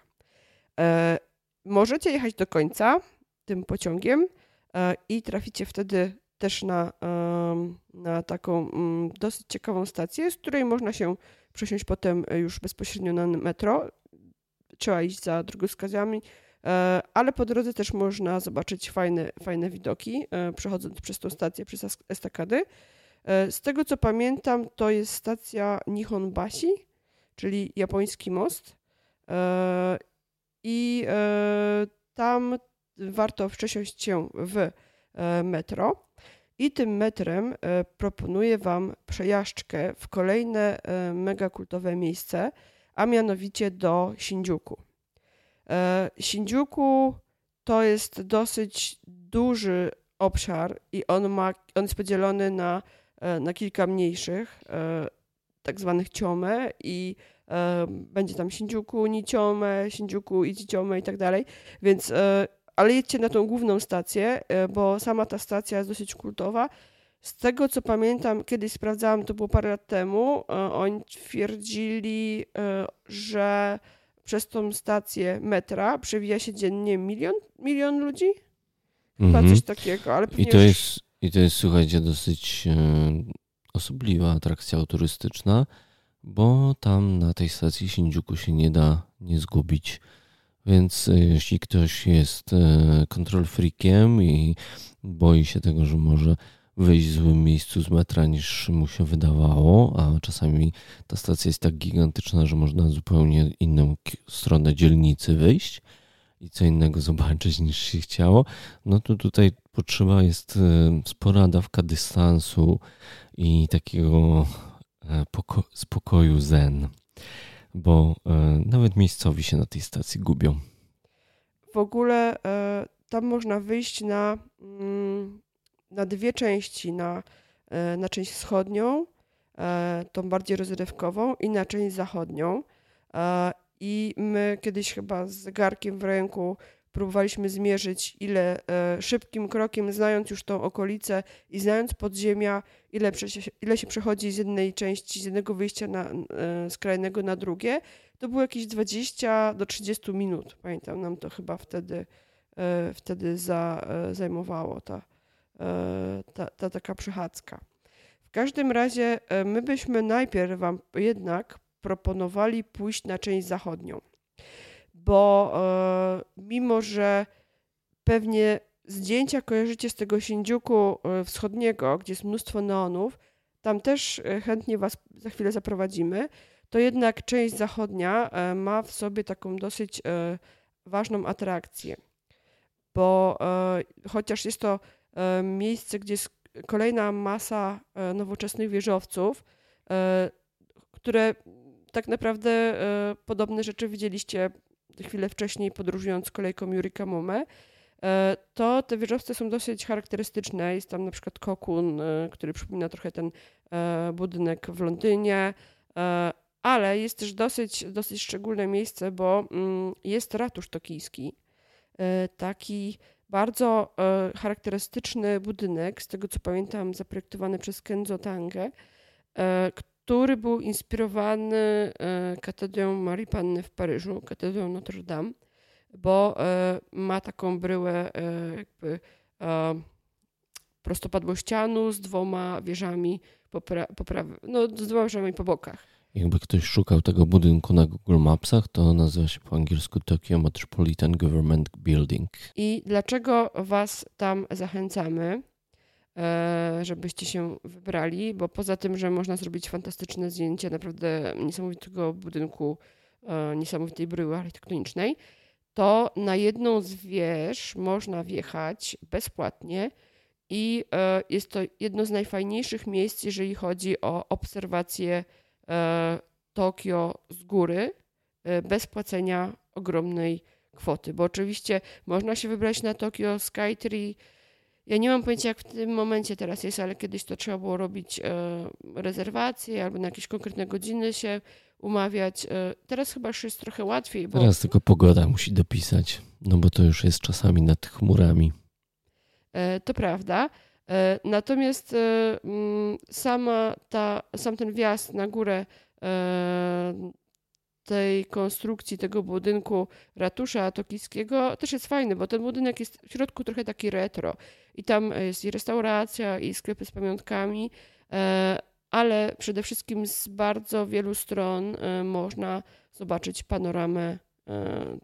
E, możecie jechać do końca tym pociągiem e, i traficie wtedy też na, na taką mm, dosyć ciekawą stację, z której można się przesiąść potem już bezpośrednio na metro. Trzeba iść za drogowskazami, e, ale po drodze też można zobaczyć fajne, fajne widoki, e, przechodząc przez tą stację, przez estakady. E, Z tego co pamiętam, to jest stacja Nihonbashi, czyli japoński most. E, I e, tam warto przesiąść się w e, metro. I tym metrem proponuję Wam przejażdżkę w kolejne e, mega kultowe miejsce, a mianowicie do Shinjuku. Shinjuku to jest dosyć duży obszar i on, ma, on jest podzielony na, na kilka mniejszych, tak zwanych ciome i e, będzie tam Shinjuku, Nichome, Shinjuku, Ichiciome i tak dalej, więc e, ale jedźcie na tą główną stację, e, bo sama ta stacja jest dosyć kultowa. Z tego co pamiętam, kiedyś sprawdzałam, to było parę lat temu, e, oni twierdzili, e, że przez tą stację metra przewija się dziennie milion, milion ludzi? Chyba Mhm. coś takiego, ale pewnie I to już- jest, i to jest słuchajcie, dosyć e, osobliwa atrakcja turystyczna, bo tam na tej stacji Shinjuku się nie da nie zgubić. Więc e, jeśli ktoś jest e, kontrol freakiem i boi się tego, że może wyjść w złym miejscu z metra niż mu się wydawało, a czasami ta stacja jest tak gigantyczna, że można na zupełnie inną stronę dzielnicy wyjść i co innego zobaczyć niż się chciało, no to tutaj potrzeba jest e, spora dawka dystansu i takiego e, poko- spokoju zen, bo e, nawet miejscowi się na tej stacji gubią. w ogóle tam można wyjść na, mm, na dwie części, na, na część wschodnią, tą bardziej rozrywkową i na część zachodnią. I my kiedyś chyba z zegarkiem w ręku próbowaliśmy zmierzyć, ile e, szybkim krokiem, znając już tą okolicę i znając podziemia, ile, ile się przechodzi z jednej części, z jednego wyjścia na, e, skrajnego na drugie. To było jakieś 20 do 30 minut. Pamiętam, nam to chyba wtedy, e, wtedy za, e, zajmowało ta, e, ta, ta taka przechadzka. W każdym razie e, my byśmy najpierw Wam jednak proponowali pójść na część zachodnią, bo e, mimo, że pewnie zdjęcia kojarzycie z tego Shinjuku e, wschodniego, gdzie jest mnóstwo neonów, tam też e, chętnie Was za chwilę zaprowadzimy, to jednak część zachodnia ma w sobie taką dosyć ważną atrakcję, bo chociaż jest to miejsce, gdzie jest kolejna masa nowoczesnych wieżowców, które tak naprawdę podobne rzeczy widzieliście chwilę wcześniej podróżując kolejką Yurikamome, e, to te wieżowce są dosyć charakterystyczne. Jest tam na przykład kokun, e, który przypomina trochę ten e, budynek w Londynie, e, ale jest też dosyć, dosyć szczególne miejsce, bo mm, jest ratusz tokijski. Taki bardzo charakterystyczny budynek, z tego co pamiętam, zaprojektowany przez Kenzo Tange, który był inspirowany e, katedrą Marii Panny w Paryżu, katedrą Notre Dame, bo e, ma taką bryłę e, jakby prostopadłościanu z dwoma wieżami po, pra- po prawej, no z dwoma wieżami po bokach. Jakby ktoś szukał tego budynku na Google Mapsach, to nazywa się po angielsku Tokyo Metropolitan Government Building. I dlaczego Was tam zachęcamy, żebyście się wybrali? Bo poza tym, że można zrobić fantastyczne zdjęcie naprawdę niesamowitego budynku, e, niesamowitej bryły architektonicznej, to na jedną z wież można wjechać bezpłatnie i e, jest to jedno z najfajniejszych miejsc, jeżeli chodzi o obserwację e, Tokio z góry, e, bez płacenia ogromnej kwoty, bo oczywiście można się wybrać na Tokio Skytree. Ja nie mam pojęcia, jak w tym momencie teraz jest, ale kiedyś to trzeba było robić e, rezerwacje albo na jakieś konkretne godziny się umawiać. E, teraz chyba już jest trochę łatwiej, bo Teraz tylko pogoda musi dopisać, no bo to już jest czasami nad chmurami. E, To prawda. Natomiast mm, sama ta, sam ten wjazd na górę tej konstrukcji, tego budynku ratusza tokijskiego też jest fajny, bo ten budynek jest w środku trochę taki retro. I tam jest i restauracja, i sklepy z pamiątkami, e, ale przede wszystkim z bardzo wielu stron e, można zobaczyć panoramę e,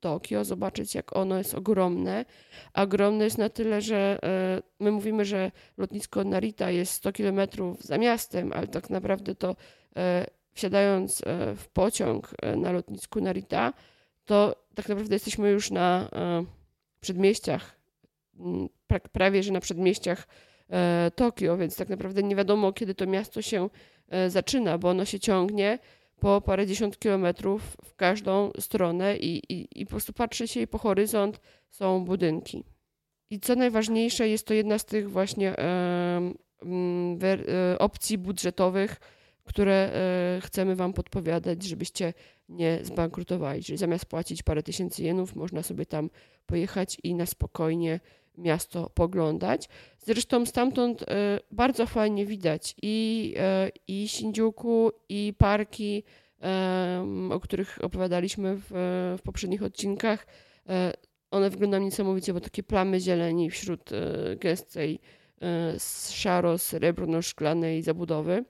Tokio, zobaczyć jak ono jest ogromne. A ogromne jest na tyle, że e, my mówimy, że lotnisko Narita jest 100 km za miastem, ale tak naprawdę to e, wsiadając e, w pociąg e, na lotnisku Narita, to tak naprawdę jesteśmy już na e, przedmieściach, prawie że na przedmieściach e, Tokio, więc tak naprawdę nie wiadomo, kiedy to miasto się e, zaczyna, bo ono się ciągnie po parędziesiąt kilometrów w każdą stronę i, i, i po prostu patrzy się i po horyzont są budynki. I co najważniejsze, jest to jedna z tych właśnie e, opcji budżetowych, które chcemy Wam podpowiadać, żebyście nie zbankrutowali. Czyli zamiast płacić parę tysięcy jenów, można sobie tam pojechać i na spokojnie miasto poglądać. Zresztą stamtąd e, bardzo fajnie widać i, e, i Shinjuku, i parki, o których opowiadaliśmy w, w poprzednich odcinkach. E, One wyglądają niesamowicie, bo takie plamy zieleni wśród gęstej szaro-srebrno-szklanej zabudowy.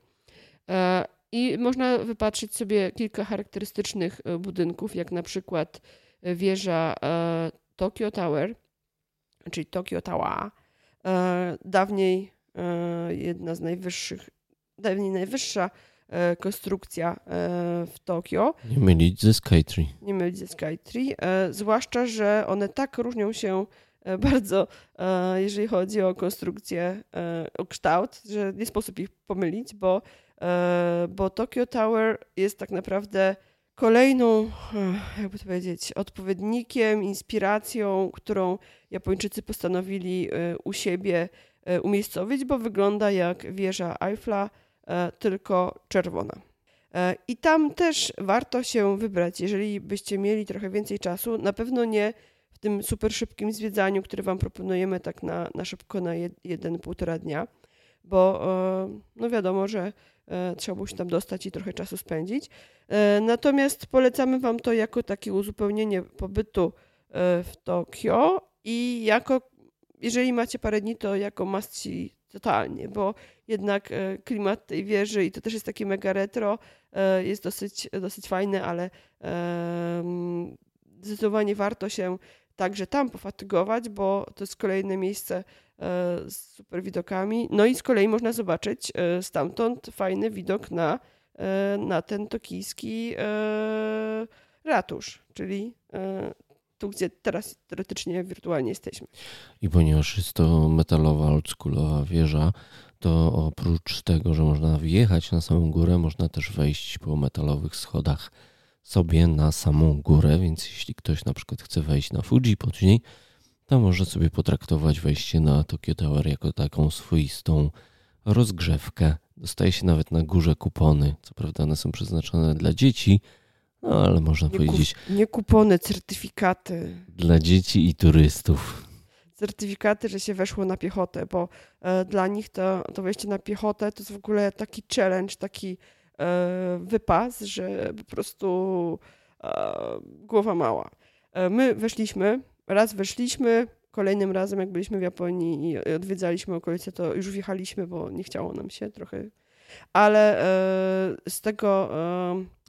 I można wypatrzyć sobie kilka charakterystycznych budynków, jak na przykład wieża Tokyo Tower, czyli Tokyo Tower, dawniej e, jedna z najwyższych, dawniej najwyższa e, konstrukcja e, w Tokio, Nie mylić ze Skytree. nie mylić ze Skytree, zwłaszcza, że one tak różnią się bardzo, jeżeli chodzi o konstrukcję, o kształt, że nie sposób ich pomylić, bo, bo Tokyo Tower jest tak naprawdę kolejną, jakby to powiedzieć, odpowiednikiem, inspiracją, którą Japończycy postanowili e, u siebie e, umiejscowić, bo wygląda jak wieża Eiffla, e, tylko czerwona. E, I tam też warto się wybrać, jeżeli byście mieli trochę więcej czasu. Na pewno nie w tym super szybkim zwiedzaniu, które Wam proponujemy tak na, na szybko na jed, jeden, półtora dnia, bo e, no wiadomo, że trzeba było się tam dostać i trochę czasu spędzić. E, Natomiast polecamy Wam to jako takie uzupełnienie pobytu e, w Tokio i jako, jeżeli macie parę dni, to jako must see totalnie, bo jednak e, klimat tej wieży i to też jest takie mega retro, e, jest dosyć, dosyć fajny, ale zdecydowanie warto się także tam pofatygować, bo to jest kolejne miejsce e, z super widokami. No i z kolei można zobaczyć e, stamtąd fajny widok na, e, na ten tokijski ratusz, czyli tu, gdzie teraz teoretycznie wirtualnie jesteśmy. I ponieważ jest to metalowa, oldschoolowa wieża, to oprócz tego, że można wjechać na samą górę, można też wejść po metalowych schodach sobie na samą górę, więc jeśli ktoś na przykład chce wejść na Fuji później, to może sobie potraktować wejście na Tokyo Tower jako taką swoistą rozgrzewkę. Dostaje się nawet na górze kupony. Co prawda one są przeznaczone dla dzieci, no ale można Nie, powiedzieć kup, nie kupony, certyfikaty. dla dzieci i turystów. certyfikaty, że się weszło na piechotę, bo e, dla nich to, to wejście na piechotę to jest w ogóle taki challenge, taki wypas, że po prostu e, głowa mała. E, my weszliśmy, raz weszliśmy, kolejnym razem jak byliśmy w Japonii i odwiedzaliśmy okolice, to już wjechaliśmy, bo nie chciało nam się trochę. Ale e, z tego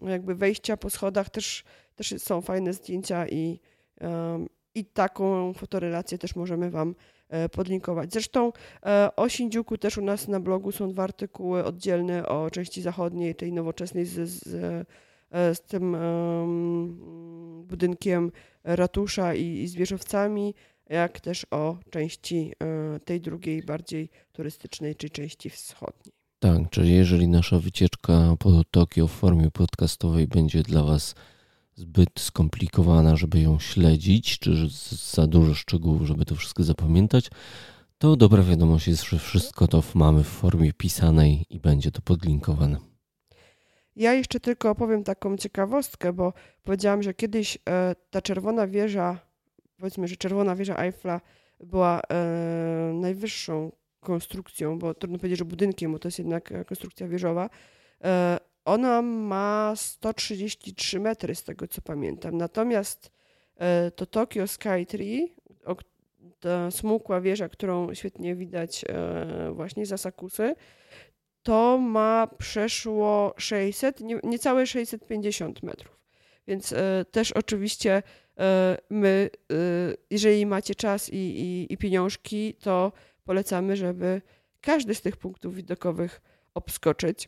e, jakby wejścia po schodach też, też są fajne zdjęcia i, i taką fotorelację też możemy Wam e, podlinkować. Zresztą e, o Shinjuku też u nas na blogu są dwa artykuły oddzielne o części zachodniej, tej nowoczesnej z, z, e, z tym em, budynkiem ratusza i, i z wieżowcami, jak też o części e, tej drugiej, bardziej turystycznej, czyli części wschodniej. Tak, czyli jeżeli nasza wycieczka po Tokio w formie podcastowej będzie dla Was zbyt skomplikowana, żeby ją śledzić, czy za dużo szczegółów, żeby to wszystko zapamiętać, to dobra wiadomość jest, że wszystko to mamy w formie pisanej i będzie to podlinkowane. Ja jeszcze tylko opowiem taką ciekawostkę, bo powiedziałam, że kiedyś e, ta czerwona wieża, powiedzmy, że czerwona wieża Eiffla była e, najwyższą konstrukcją, bo trudno powiedzieć, że budynkiem, bo to jest jednak e, konstrukcja wieżowa. Ona ma 133 metry, z tego co pamiętam. Natomiast e, to Tokyo Skytree, ta smukła wieża, którą świetnie widać e, właśnie za Sakusy, to ma przeszło 600, nie, niecałe 650 metrów. Więc e, też oczywiście my, jeżeli macie czas i, i, i, pieniążki, to polecamy, żeby każdy z tych punktów widokowych obskoczyć,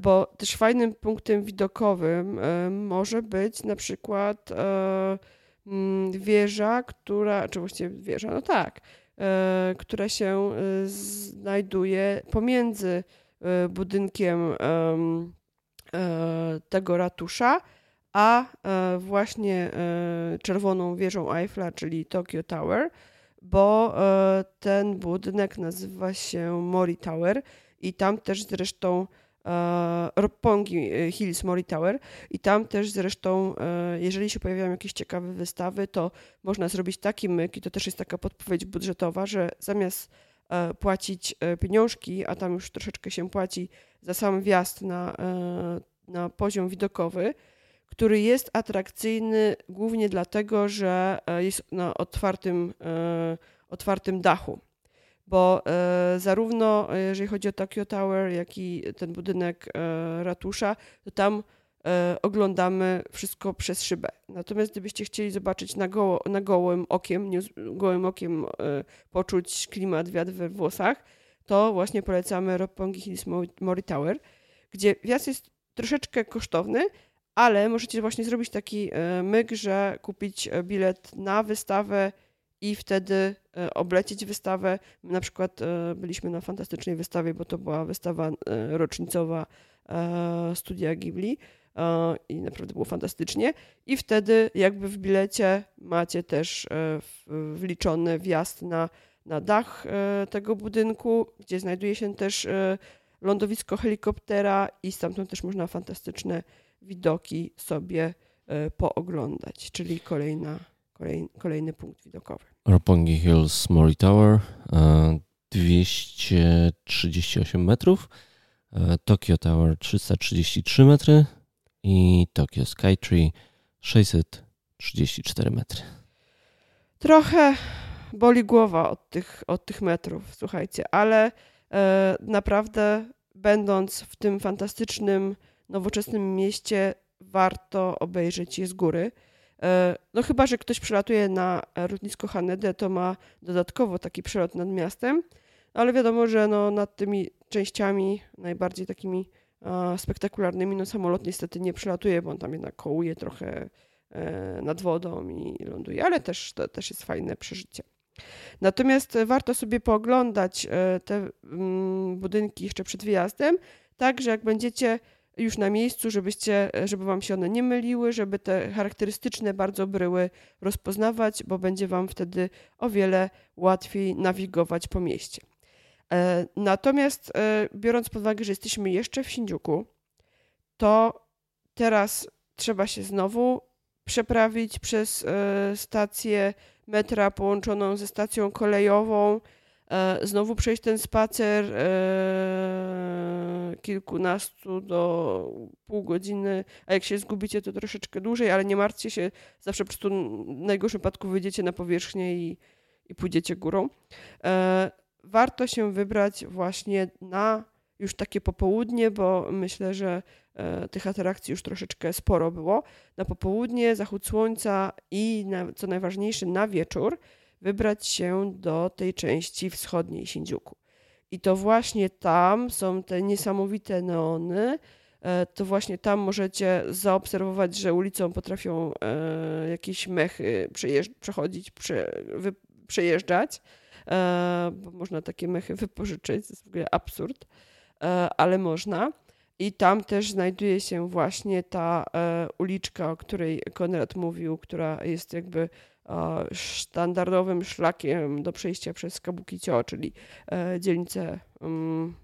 bo też fajnym punktem widokowym e, może być na przykład e, mm, wieża, która, czy właściwie wieża, no tak, E, która się e, znajduje pomiędzy e, budynkiem tego ratusza, a właśnie czerwoną wieżą Eiffla, czyli Tokyo Tower, bo ten budynek nazywa się Mori Tower i tam też zresztą E, Roppongi e, Hills Mori Tower. I tam też zresztą, e, jeżeli się pojawiają jakieś ciekawe wystawy, to można zrobić taki myk i to też jest taka podpowiedź budżetowa, że zamiast płacić pieniążki, a tam już troszeczkę się płaci za sam wjazd na, na poziom widokowy, który jest atrakcyjny głównie dlatego, że jest na otwartym, otwartym dachu bo e, zarówno e, jeżeli chodzi o Tokyo Tower, jak i ten budynek e, ratusza, to tam oglądamy wszystko przez szybę. Natomiast gdybyście chcieli zobaczyć na, goło, na gołym okiem, nie, gołym okiem poczuć klimat, wiatr we włosach, to właśnie polecamy Roppongi Hills Mori Tower, gdzie wjazd jest troszeczkę kosztowny, ale możecie właśnie zrobić taki myk, że kupić bilet na wystawę i wtedy e, oblecieć wystawę. Na przykład e, byliśmy na fantastycznej wystawie, bo to była wystawa e, rocznicowa studia Ghibli i naprawdę było fantastycznie. I wtedy jakby w bilecie macie też wliczony wjazd na, na dach tego budynku, gdzie znajduje się też lądowisko helikoptera i stamtąd też można fantastyczne widoki sobie pooglądać, czyli kolejna kolej, kolejny punkt widokowy. Roppongi Hills Mori Tower 238 e, metrów, e, Tokyo Tower 333 metry i Tokyo Skytree 634 metry. Trochę boli głowa od tych, od tych metrów, słuchajcie, ale e, naprawdę będąc w tym fantastycznym, nowoczesnym mieście, warto obejrzeć je z góry. E, no chyba, że ktoś przelatuje na lotnisko Hanede, to ma dodatkowo taki przelot nad miastem, ale wiadomo, że no nad tymi częściami najbardziej takimi spektakularnymi, no samolot niestety nie przelatuje, bo on tam jednak kołuje trochę e, nad wodą i ląduje, ale też to też jest fajne przeżycie. Natomiast warto sobie pooglądać e, te mm, budynki jeszcze przed wyjazdem, tak, że jak będziecie już na miejscu, żebyście, żeby Wam się one nie myliły, żeby te charakterystyczne bardzo bryły rozpoznawać, bo będzie Wam wtedy o wiele łatwiej nawigować po mieście. E, natomiast e, biorąc pod uwagę, że jesteśmy jeszcze w Shinjuku, to teraz trzeba się znowu przeprawić przez e, stację metra połączoną ze stacją kolejową, E, znowu przejść ten spacer e, kilkunastu do pół godziny, a jak się zgubicie, to troszeczkę dłużej, ale nie martwcie się, zawsze po prostu w najgorszym wypadku wyjdziecie na powierzchnię i, i pójdziecie górą. E, warto się wybrać właśnie na już takie popołudnie, bo myślę, że tych atrakcji już troszeczkę sporo było. Na popołudnie, zachód słońca i na, co najważniejsze na wieczór wybrać się do tej części wschodniej Shinjuku. I to właśnie tam są te niesamowite neony. E, to właśnie tam możecie zaobserwować, że ulicą potrafią e, jakieś mechy przechodzić, prze, wy, przejeżdżać, e, bo można takie mechy wypożyczyć. To jest w ogóle absurd, ale można. I tam też znajduje się właśnie ta e, uliczka, o której Konrad mówił, która jest jakby e, standardowym szlakiem do przejścia przez Kabukicio, czyli e, dzielnicę um,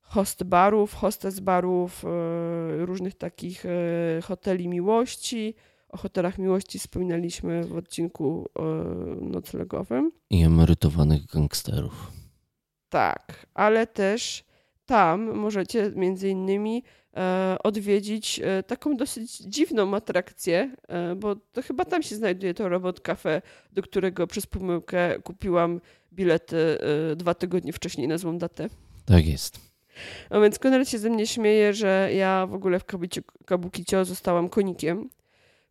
host barów, hostes barów, e, różnych takich e, hoteli miłości. O hotelach miłości wspominaliśmy w odcinku e, noclegowym. I emerytowanych gangsterów. Tak, ale też tam możecie między innymi e, odwiedzić e, taką dosyć dziwną atrakcję, e, bo to chyba tam się znajduje to Robot Cafe, do którego przez pomyłkę kupiłam bilety dwa tygodnie wcześniej na złą datę. Tak jest. No więc Konrad się ze mnie śmieje, że ja w ogóle w Kabukicio zostałam konikiem,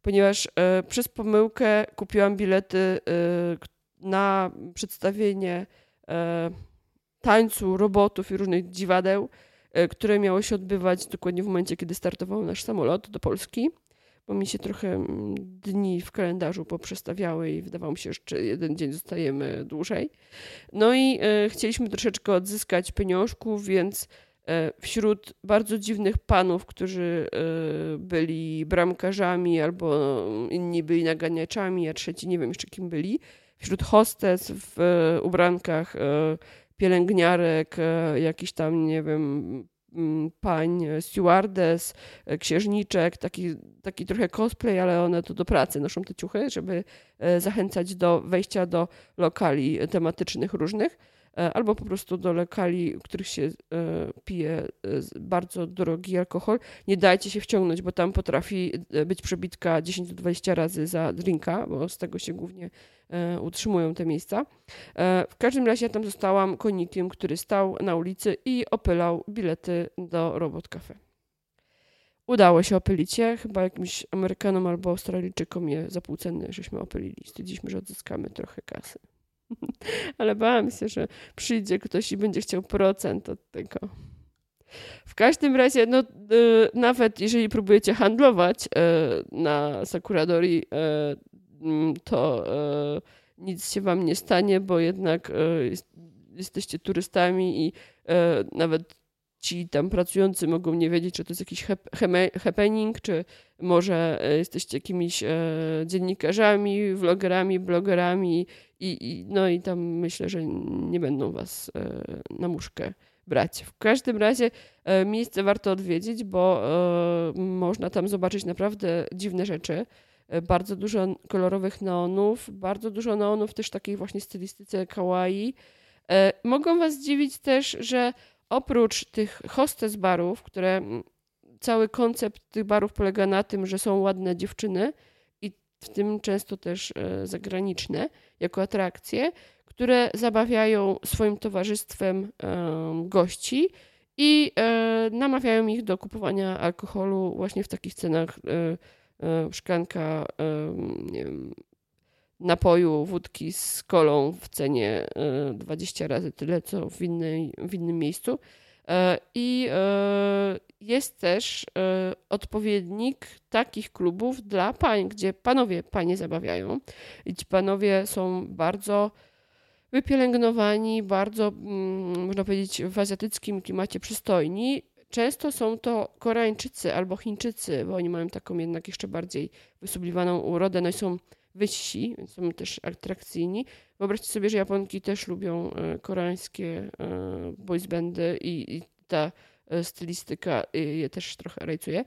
ponieważ przez pomyłkę kupiłam bilety na przedstawienie tańcu robotów i różnych dziwadeł, e, które miało się odbywać dokładnie w momencie, kiedy startował nasz samolot do Polski, bo mi się trochę mm, dni w kalendarzu poprzestawiały i wydawało mi się, że jeszcze jeden dzień zostajemy dłużej. No i e, chcieliśmy troszeczkę odzyskać pieniążków, więc e, wśród bardzo dziwnych panów, którzy byli bramkarzami albo inni byli naganiaczami, a trzeci nie wiem jeszcze kim byli, wśród hostes w ubrankach pielęgniarek, e, jakiś tam, nie wiem, mm, pań stewardess, e, księżniczek, taki, taki trochę cosplay, ale one to do pracy noszą te ciuchy, żeby e, zachęcać do wejścia do lokali tematycznych różnych, albo po prostu do lokali, w których się e, pije e, bardzo drogi alkohol. Nie dajcie się wciągnąć, bo tam potrafi e, być przebitka 10-20 razy za drinka, bo z tego się głównie e, utrzymują te miejsca. E, W każdym razie ja tam zostałam konikiem, który stał na ulicy i opylał bilety do Robot Cafe. Udało się opylić je, chyba jakimś Amerykanom albo Australijczykom je za pół ceny, żeśmy opylili. Stwierdziliśmy, że odzyskamy trochę kasy. (laughs) Ale bałam się, że przyjdzie ktoś i będzie chciał procent od tego. W każdym razie, no, y, nawet jeżeli próbujecie handlować y, na Sakuradori, y, mm, to nic się wam nie stanie, bo jednak jest, jesteście turystami i nawet ci tam pracujący mogą nie wiedzieć, czy to jest jakiś happening, czy może jesteście jakimiś dziennikarzami, vlogerami, blogerami i, i, no i tam myślę, że nie będą was e, na muszkę brać. W każdym razie e, miejsce warto odwiedzić, bo e, można tam zobaczyć naprawdę dziwne rzeczy. Bardzo dużo kolorowych neonów, bardzo dużo neonów też takiej właśnie stylistyce kawaii. Mogą was zdziwić też, że oprócz tych hostes barów, które cały koncept tych barów polega na tym, że są ładne dziewczyny w tym często też e, zagraniczne jako atrakcje, które zabawiają swoim towarzystwem em, gości i e, namawiają ich do kupowania alkoholu właśnie w takich cenach e, szklanka wiem, napoju, wódki z kolą w cenie e, 20 razy tyle, co w, innej, w innym miejscu. E, I e, jest też e, odpowiednik takich klubów dla pań, gdzie panowie panie zabawiają. I ci panowie są bardzo wypielęgnowani, bardzo, mm, można powiedzieć, w azjatyckim klimacie przystojni. Często są to Koreańczycy albo Chińczycy, bo oni mają taką jednak jeszcze bardziej wysublimowaną urodę, no i są wyżsi, więc są też atrakcyjni. Wyobraźcie sobie, że Japonki też lubią e, koreańskie e, boys i, i ta e, stylistyka e, je też trochę rajcuje.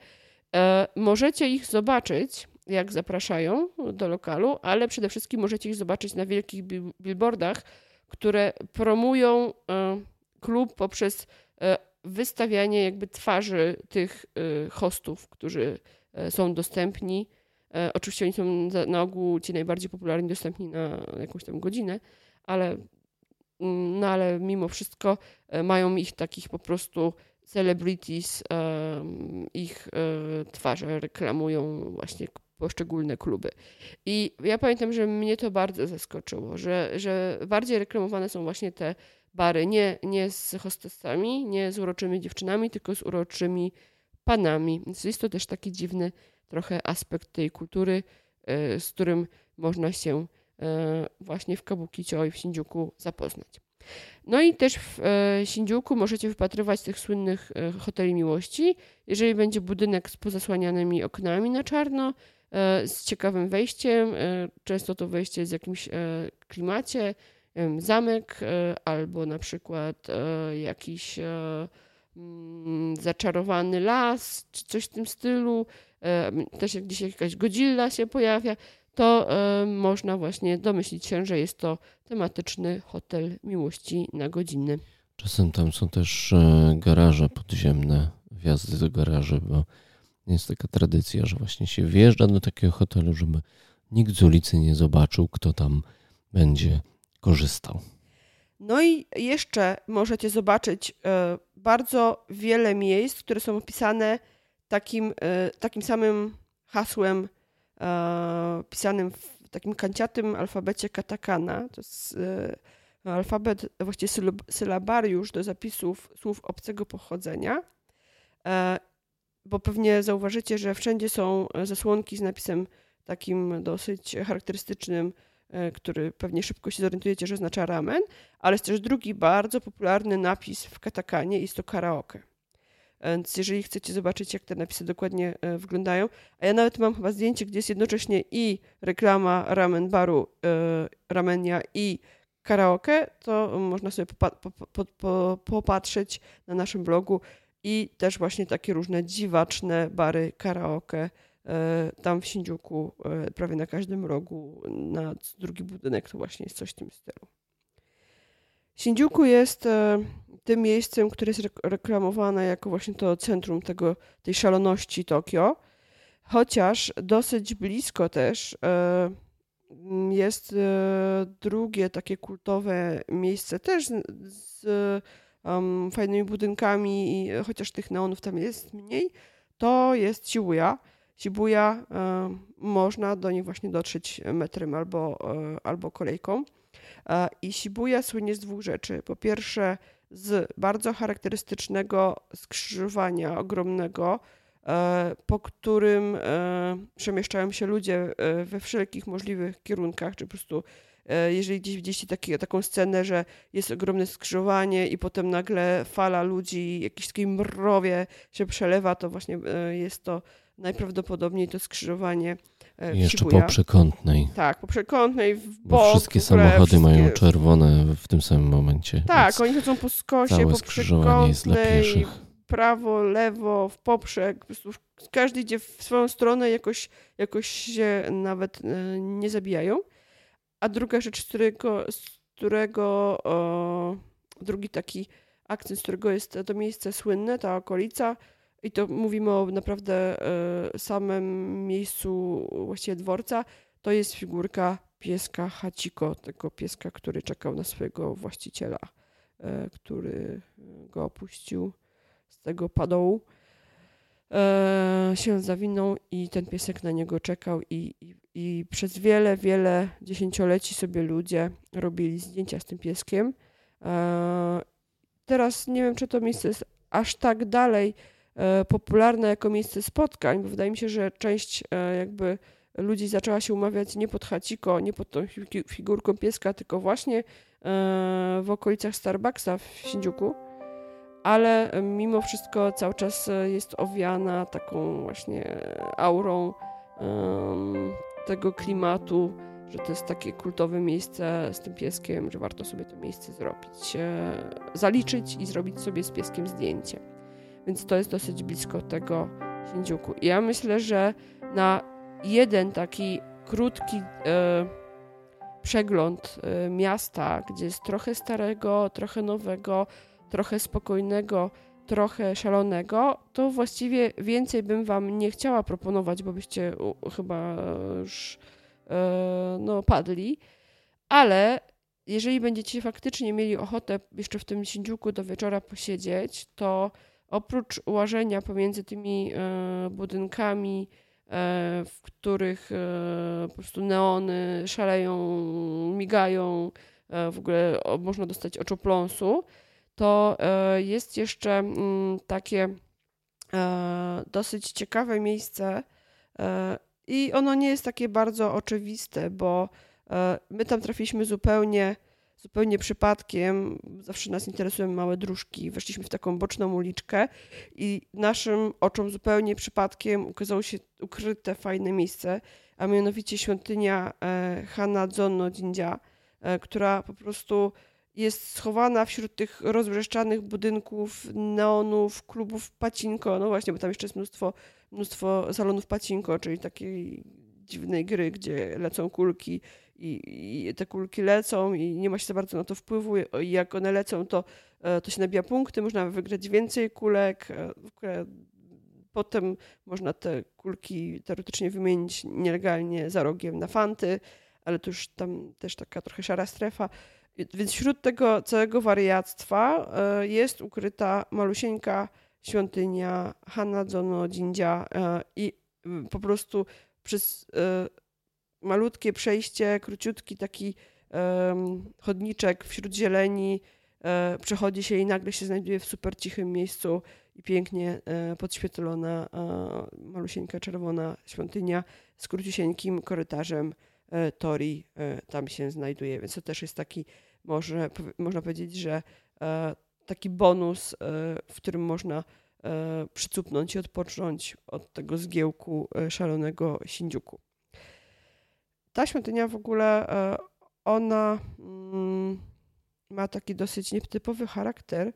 Możecie ich zobaczyć, jak zapraszają do lokalu, ale przede wszystkim możecie ich zobaczyć na wielkich bil- billboardach, które promują klub poprzez wystawianie jakby twarzy tych hostów, którzy są dostępni. E, Oczywiście oni są na ogół ci najbardziej popularni dostępni na jakąś tam godzinę, ale, mm, no ale mimo wszystko e, mają ich takich po prostu celebrities, em, ich e, twarze reklamują właśnie poszczególne kluby. I ja pamiętam, że mnie to bardzo zaskoczyło, że, że bardziej reklamowane są właśnie te bary, nie, nie z hostessami, nie z uroczymi dziewczynami, tylko z uroczymi panami. Więc jest to też taki dziwny trochę aspekt tej kultury, e, z którym można się e, właśnie w Kabukicho i w Shinjuku zapoznać. No i też w e, Shinjuku możecie wypatrywać tych słynnych hoteli miłości. Jeżeli będzie budynek z pozasłanianymi oknami na czarno, z ciekawym wejściem, często to wejście jest w jakimś klimacie, zamek albo na przykład jakiś zaczarowany las, czy coś w tym stylu, e, też jak gdzieś jakaś godzilla się pojawia, to e, można właśnie domyślić się, że jest to tematyczny hotel miłości na godziny. Czasem tam są też e, garaże podziemne, wjazdy do garaży, bo jest taka tradycja, że właśnie się wjeżdża do takiego hotelu, żeby nikt z ulicy nie zobaczył, kto tam będzie korzystał. No i jeszcze możecie zobaczyć bardzo wiele miejsc, które są opisane takim, e, takim samym hasłem e, pisanym w takim kanciatym alfabecie katakana. To jest e, alfabet, właściwie sylab- sylabariusz do zapisów słów obcego pochodzenia. Bo pewnie zauważycie, że wszędzie są zasłonki z napisem takim dosyć charakterystycznym, który pewnie szybko się zorientujecie, że oznacza ramen, ale jest też drugi bardzo popularny napis w katakanie, jest to karaoke. Więc jeżeli chcecie zobaczyć, jak te napisy dokładnie e, wyglądają, a ja nawet mam chyba zdjęcie, gdzie jest jednocześnie i reklama ramen baru, e, ramenia i karaoke, to można sobie popa- po, po, po, popatrzeć na naszym blogu i też właśnie takie różne dziwaczne bary karaoke. E, Tam w Shinjuku, e, prawie na każdym rogu, na drugi budynek, to właśnie jest coś w tym stylu. Shinjuku jest e, tym miejscem, które jest rek- reklamowane jako właśnie to centrum tego, tej szaloności Tokio, chociaż dosyć blisko też jest drugie takie kultowe miejsce, też z, fajnymi budynkami, chociaż tych neonów tam jest mniej, to jest Shibuya. Shibuya, e, można do niej właśnie dotrzeć metrem albo, e, albo kolejką. E, I Shibuya słynie z dwóch rzeczy. Po pierwsze, z bardzo charakterystycznego skrzyżowania ogromnego, po którym przemieszczają się ludzie we wszelkich możliwych kierunkach, czy po prostu jeżeli gdzieś widzieliście taki, taką scenę, że jest ogromne skrzyżowanie i potem nagle fala ludzi, jakieś takie mrowie się przelewa, to właśnie jest to najprawdopodobniej to skrzyżowanie e, w I jeszcze Shibuya. po przekątnej. Tak, po przekątnej, w Bo bok, wszystkie w ogóle samochody mają wszystkie- czerwone w tym samym momencie. Tak, oni chodzą po skosie, całe po skrzyżowanie jest dla przekątnej, pieszych. prawo, lewo, w poprzek. Każdy idzie w swoją stronę, jakoś, jakoś się nawet e, nie zabijają. A druga rzecz, z którego, z którego o, drugi taki akcent, z którego jest to miejsce słynne, ta okolica, i to mówimy o naprawdę e, samym miejscu właściwie dworca, to jest figurka pieska Hachiko, tego pieska, który czekał na swojego właściciela, e, który go opuścił z tego padołu. E, się zawinął i ten piesek na niego czekał i, i, i przez wiele, wiele dziesięcioleci sobie ludzie robili zdjęcia z tym pieskiem. Teraz nie wiem, czy to miejsce jest aż tak dalej popularne jako miejsce spotkań, bo wydaje mi się, że część e, jakby ludzi zaczęła się umawiać nie pod Hachiko, nie pod tą fi- figurką pieska, tylko właśnie e, w okolicach Starbucksa w Shinjuku. Ale e, mimo wszystko cały czas e, jest owiana taką właśnie aurą tego klimatu, że to jest takie kultowe miejsce z tym pieskiem, że warto sobie to miejsce zrobić, e, zaliczyć i zrobić sobie z pieskiem zdjęcie. Więc to jest dosyć blisko tego Shinjuku. I ja myślę, że na jeden taki krótki e, przegląd e, miasta, gdzie jest trochę starego, trochę nowego, trochę spokojnego, trochę szalonego, to właściwie więcej bym Wam nie chciała proponować, bo byście u, chyba już e, no, padli. Ale jeżeli będziecie faktycznie mieli ochotę jeszcze w tym Shinjuku do wieczora posiedzieć, to oprócz łażenia pomiędzy tymi e, budynkami, e, w których e, po prostu neony szaleją, migają, w ogóle można dostać oczopląsu, to jest jeszcze mm, takie dosyć ciekawe miejsce i ono nie jest takie bardzo oczywiste, bo my tam trafiliśmy zupełnie, zupełnie przypadkiem, zawsze nas interesują małe dróżki, weszliśmy w taką boczną uliczkę i naszym oczom zupełnie przypadkiem ukazało się ukryte, fajne miejsce, a mianowicie świątynia e, Hanazono Jinja, e, która po prostu jest schowana wśród tych rozbrzeszczanych budynków, neonów, klubów pacinko, no właśnie, bo tam jeszcze jest mnóstwo, mnóstwo salonów pacinko, czyli takiej dziwnej gry, gdzie lecą kulki i, i, te kulki lecą i nie ma się za bardzo na to wpływu. I jak one lecą, to, e, to się nabija punkty, można wygrać więcej kulek. E, potem można te kulki teoretycznie wymienić nielegalnie za rogiem na fanty, ale to już tam też taka trochę szara strefa. Więc wśród tego całego wariactwa e, jest ukryta malusieńka świątynia Hanazono Jinja i po prostu przez malutkie przejście, króciutki taki chodniczek wśród zieleni, e, przechodzi się i nagle się znajduje w super cichym miejscu i pięknie e, podświetlona e, malusieńka czerwona świątynia z króciusieńkim korytarzem e, Tori e, tam się znajduje, więc to też jest taki, może, można powiedzieć, że e, taki bonus, w którym można przycupnąć i odpocząć od tego zgiełku szalonego Sindziuku. Ta świątynia w ogóle, e, ona mm, ma taki dosyć nietypowy charakter,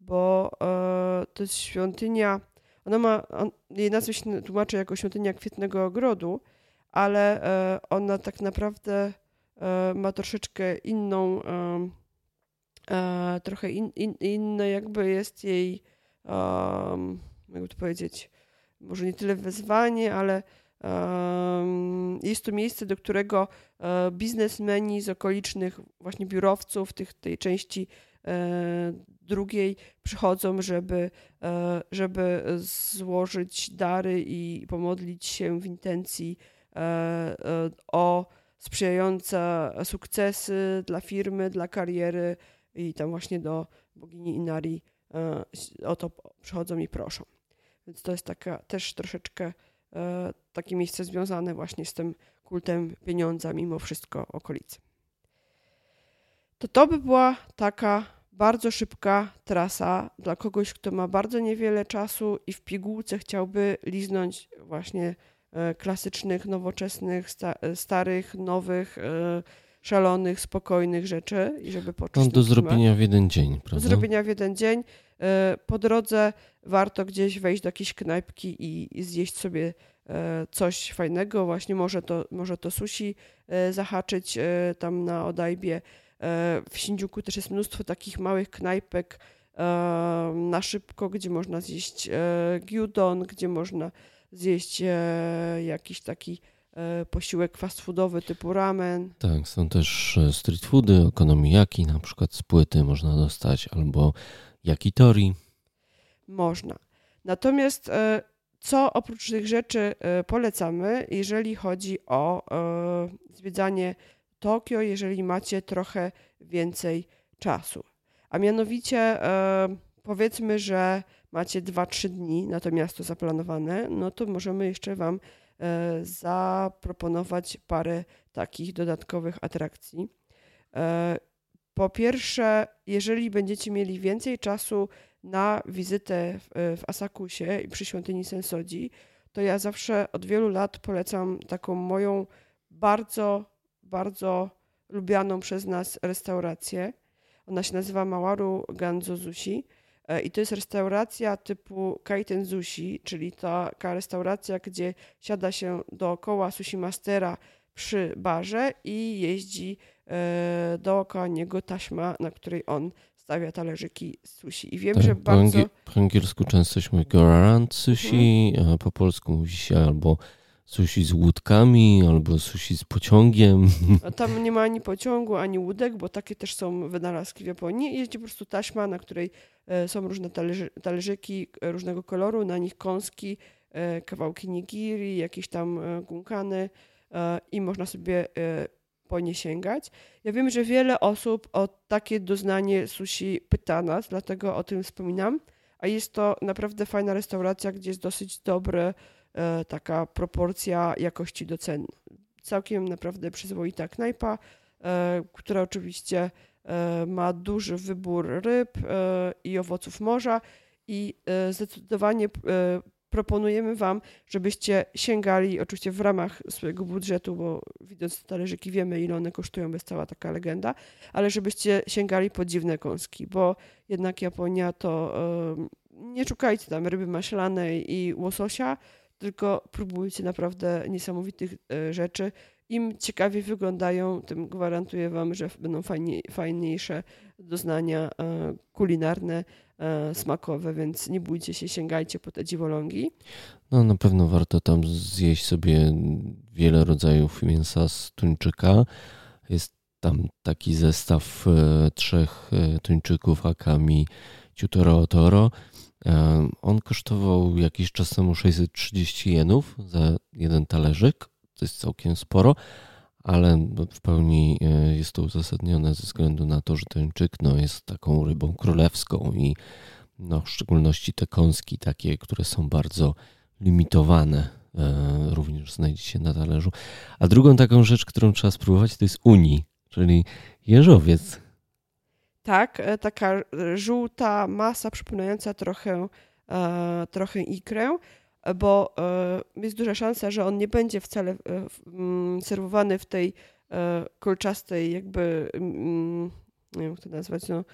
bo e, to jest świątynia, ona ma, jej nazwę się tłumaczy jako świątynia kwietnego ogrodu, ale e, ona tak naprawdę ma troszeczkę inną, trochę in, in, inne jakby jest jej, jakby to powiedzieć, może nie tyle wezwanie, ale jest to miejsce, do którego e, biznesmeni z okolicznych właśnie biurowców tych, tej części e, drugiej przychodzą, żeby, e, żeby złożyć dary i pomodlić się w intencji o sprzyjające sukcesy dla firmy, dla kariery i tam właśnie do bogini Inari o to przychodzą i proszą. Więc to jest taka też troszeczkę E, takie miejsce związane właśnie z tym kultem pieniądza, mimo wszystko okolicy. To to by była taka bardzo szybka trasa dla kogoś, kto ma bardzo niewiele czasu i w pigułce chciałby liznąć właśnie e, klasycznych, nowoczesnych, starych, nowych, e, szalonych, spokojnych rzeczy i żeby poczuć. No, do zrobienia w jeden dzień, prawda? Do zrobienia w jeden dzień. E, po drodze warto gdzieś wejść do jakiejś knajpki i, zjeść sobie e, coś fajnego. Właśnie może to, może to sushi e, zahaczyć tam na Odajbie. W Shinjuku też jest mnóstwo takich małych knajpek na szybko, gdzie można zjeść gyudon, gdzie można zjeść jakiś taki posiłek fast foodowy typu ramen. Tak, są też street foody, okonomiyaki, na przykład z płyty można dostać, albo Jakitori? Można. Natomiast e, co oprócz tych rzeczy e, polecamy, jeżeli chodzi o e, zwiedzanie Tokio, jeżeli macie trochę więcej czasu? A mianowicie powiedzmy, że macie 2-3 dni na to miasto zaplanowane, no to możemy jeszcze Wam zaproponować parę takich dodatkowych atrakcji. Po pierwsze, jeżeli będziecie mieli więcej czasu na wizytę w, w Asakusie i przy świątyni Sensodzi, to ja zawsze od wielu lat polecam taką moją bardzo, bardzo lubianą przez nas restaurację. Ona się nazywa Mawaru Ganzo Sushi e, i to jest restauracja typu kaiten sushi, czyli taka restauracja, gdzie siada się dookoła sushi mastera przy barze i jeździ e, dookoła niego taśma, na której on stawia talerzyki sushi. I wiem, tak, że po bardzo... Po angielsku często się mówi sushi, mhm. a po polsku mówi się albo sushi z łódkami, albo sushi z pociągiem. A tam nie ma ani pociągu, ani łódek, bo takie też są wynalazki w Japonii. Jest po prostu taśma, na której e, są różne talerzy, talerzyki e, różnego koloru, na nich kąski, kawałki nigiri, jakieś tam gunkany, E, i można sobie e, po nie sięgać. Ja wiem, że wiele osób o takie doznanie sushi pyta nas, dlatego o tym wspominam. A jest to naprawdę fajna restauracja, gdzie jest dosyć dobra e, taka proporcja jakości do cen. Całkiem naprawdę przyzwoita knajpa, która oczywiście e, ma duży wybór ryb e, i owoców morza i e, zdecydowanie e, proponujemy Wam, żebyście sięgali, oczywiście w ramach swojego budżetu, bo widząc talerzyki wiemy, ile one kosztują, bez cała taka legenda, ale żebyście sięgali po dziwne kąski, bo jednak Japonia to e, nie szukajcie tam ryby maślanej i łososia, tylko próbujcie naprawdę niesamowitych e, rzeczy. Im ciekawiej wyglądają, tym gwarantuję Wam, że będą fajnie, fajniejsze doznania e, kulinarne, e, smakowe, więc nie bójcie się, sięgajcie po te dziwolągi. No na pewno warto tam zjeść sobie wiele rodzajów mięsa z tuńczyka. Jest tam taki zestaw trzech tuńczyków Akami Ciutoro Toro. On kosztował jakiś czas temu 630 jenów za jeden talerzyk. To jest całkiem sporo, ale w pełni e, jest to uzasadnione ze względu na to, że tuńczyk no, jest taką rybą królewską i no, w szczególności te kąski takie, które są bardzo limitowane, e, również znajdzie się na talerzu. A drugą taką rzecz, którą trzeba spróbować, to jest uni, czyli jeżowiec. Tak, e, taka e, żółta masa przypominająca trochę, e, trochę ikrę, bo jest duża szansa, że on nie będzie wcale mm, serwowany w tej kolczastej jakby, mm, nie wiem jak to nazwać, no,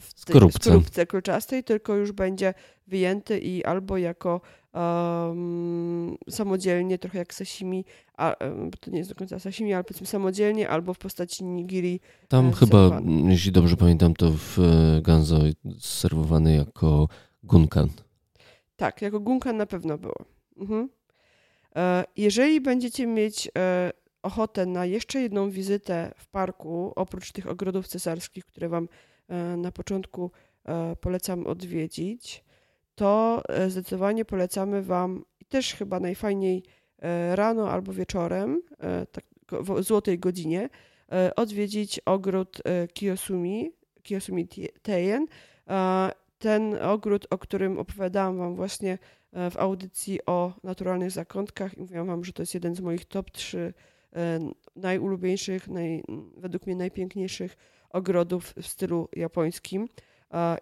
w tej Skorupce. skorupce kolczastej, tylko już będzie wyjęty i albo jako em, samodzielnie, trochę jak sashimi, a, to nie jest do końca sashimi, ale powiedzmy samodzielnie, albo w postaci nigiri Tam E, chyba, jeśli dobrze pamiętam, to w e, Ganzo serwowany jako gunkan. Tak, jako gunka na pewno było. Mhm. E, Jeżeli będziecie mieć e, ochotę na jeszcze jedną wizytę w parku, oprócz tych ogrodów cesarskich, które Wam e, na początku e, polecam odwiedzić, to e, zdecydowanie polecamy Wam też chyba najfajniej e, rano albo wieczorem, e, tak w złotej godzinie, odwiedzić ogród Kiyosumi, Kiyosumi Teien. Ten ogród, o którym opowiadałam Wam właśnie w audycji o naturalnych zakątkach i mówiłam Wam, że to jest jeden z moich top 3 e, najulubieńszych, naj, według mnie najpiękniejszych ogrodów w stylu japońskim.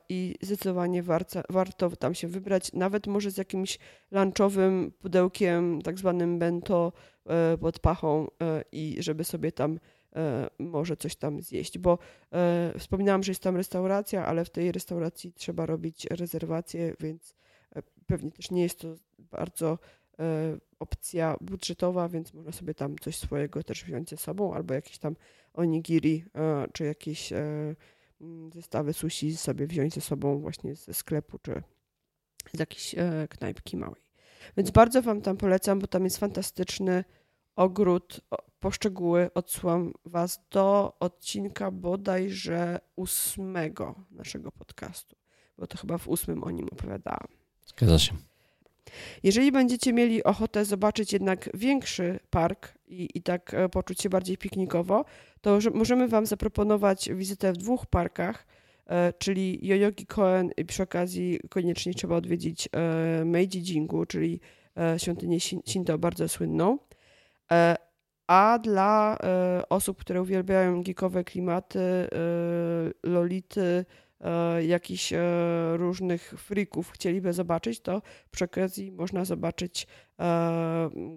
I zdecydowanie warto, warto tam się wybrać, nawet może z jakimś lunchowym pudełkiem, tak zwanym bento e, pod pachą e, i żeby sobie tam e, może coś tam zjeść, bo wspominałam, że jest tam restauracja, ale w tej restauracji trzeba robić rezerwację, więc pewnie też nie jest to bardzo opcja budżetowa, więc można sobie tam coś swojego też wziąć ze sobą, albo jakieś tam onigiri, czy jakieś zestawy sushi sobie wziąć ze sobą właśnie ze sklepu, czy z jakiejś e, knajpki małej. Więc bardzo Wam tam polecam, bo tam jest fantastyczny ogród. O, Po szczegóły odsyłam Was do odcinka bodajże ósmego naszego podcastu, bo to chyba w ósmym o nim opowiadałam. Zgadza się. Jeżeli będziecie mieli ochotę zobaczyć jednak większy park i, i tak e, poczuć się bardziej piknikowo, to że możemy Wam zaproponować wizytę w dwóch parkach, e, czyli Yoyogi Koen i przy okazji koniecznie trzeba odwiedzić e, Meiji Jingu, czyli e, świątynię Shin- Shinto bardzo słynną. A dla osób, które uwielbiają geekowe klimaty, lolity, jakichś różnych freaków chcieliby zobaczyć, to przy okazji można zobaczyć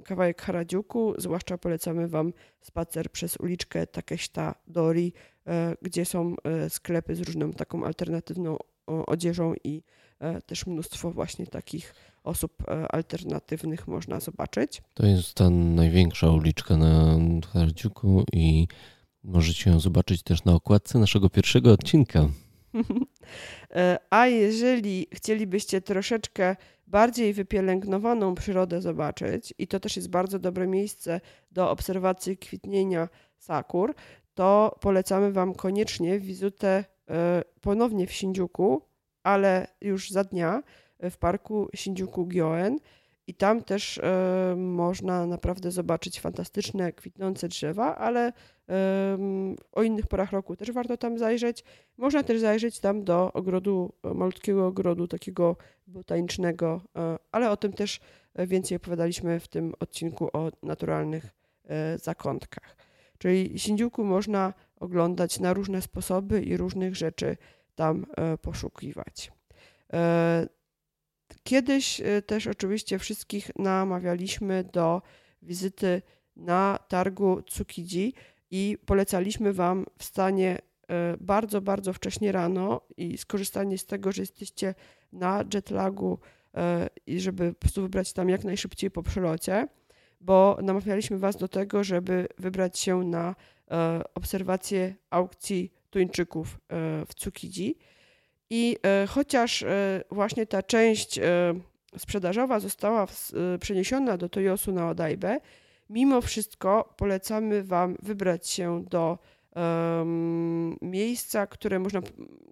kawałek Harajuku. Zwłaszcza polecamy Wam spacer przez uliczkę Takeshita Dori, e, gdzie są e, sklepy z różną taką alternatywną odzieżą i e, też mnóstwo właśnie takich osób e, alternatywnych można zobaczyć. To jest ta największa uliczka na Harajuku i możecie ją zobaczyć też na okładce naszego pierwszego odcinka. (laughs) E, A jeżeli chcielibyście troszeczkę bardziej wypielęgnowaną przyrodę zobaczyć, i to też jest bardzo dobre miejsce do obserwacji kwitnienia sakur, to polecamy Wam koniecznie wizytę e, ponownie w Shinjuku, ale już za dnia e, w parku Shinjuku Gyoen. I tam też e, można naprawdę zobaczyć fantastyczne kwitnące drzewa, ale o innych porach roku też warto tam zajrzeć. Można też zajrzeć tam do ogrodu, e, malutkiego ogrodu takiego botanicznego, e, ale o tym też e, więcej opowiadaliśmy w tym odcinku o naturalnych zakątkach. Czyli Sindziuku można oglądać na różne sposoby i różnych rzeczy tam poszukiwać. Kiedyś też oczywiście wszystkich namawialiśmy do wizyty na targu Tsukiji i polecaliśmy Wam wstanie bardzo, bardzo wcześnie rano i skorzystanie z tego, że jesteście na jetlagu i żeby po prostu wybrać tam jak najszybciej po przelocie, bo namawialiśmy Was do tego, żeby wybrać się na obserwację aukcji tuńczyków w Tsukiji i e, chociaż e, właśnie ta część e, sprzedażowa została przeniesiona do Toyosu na Odajbę, mimo wszystko polecamy Wam wybrać się do um, miejsca, które można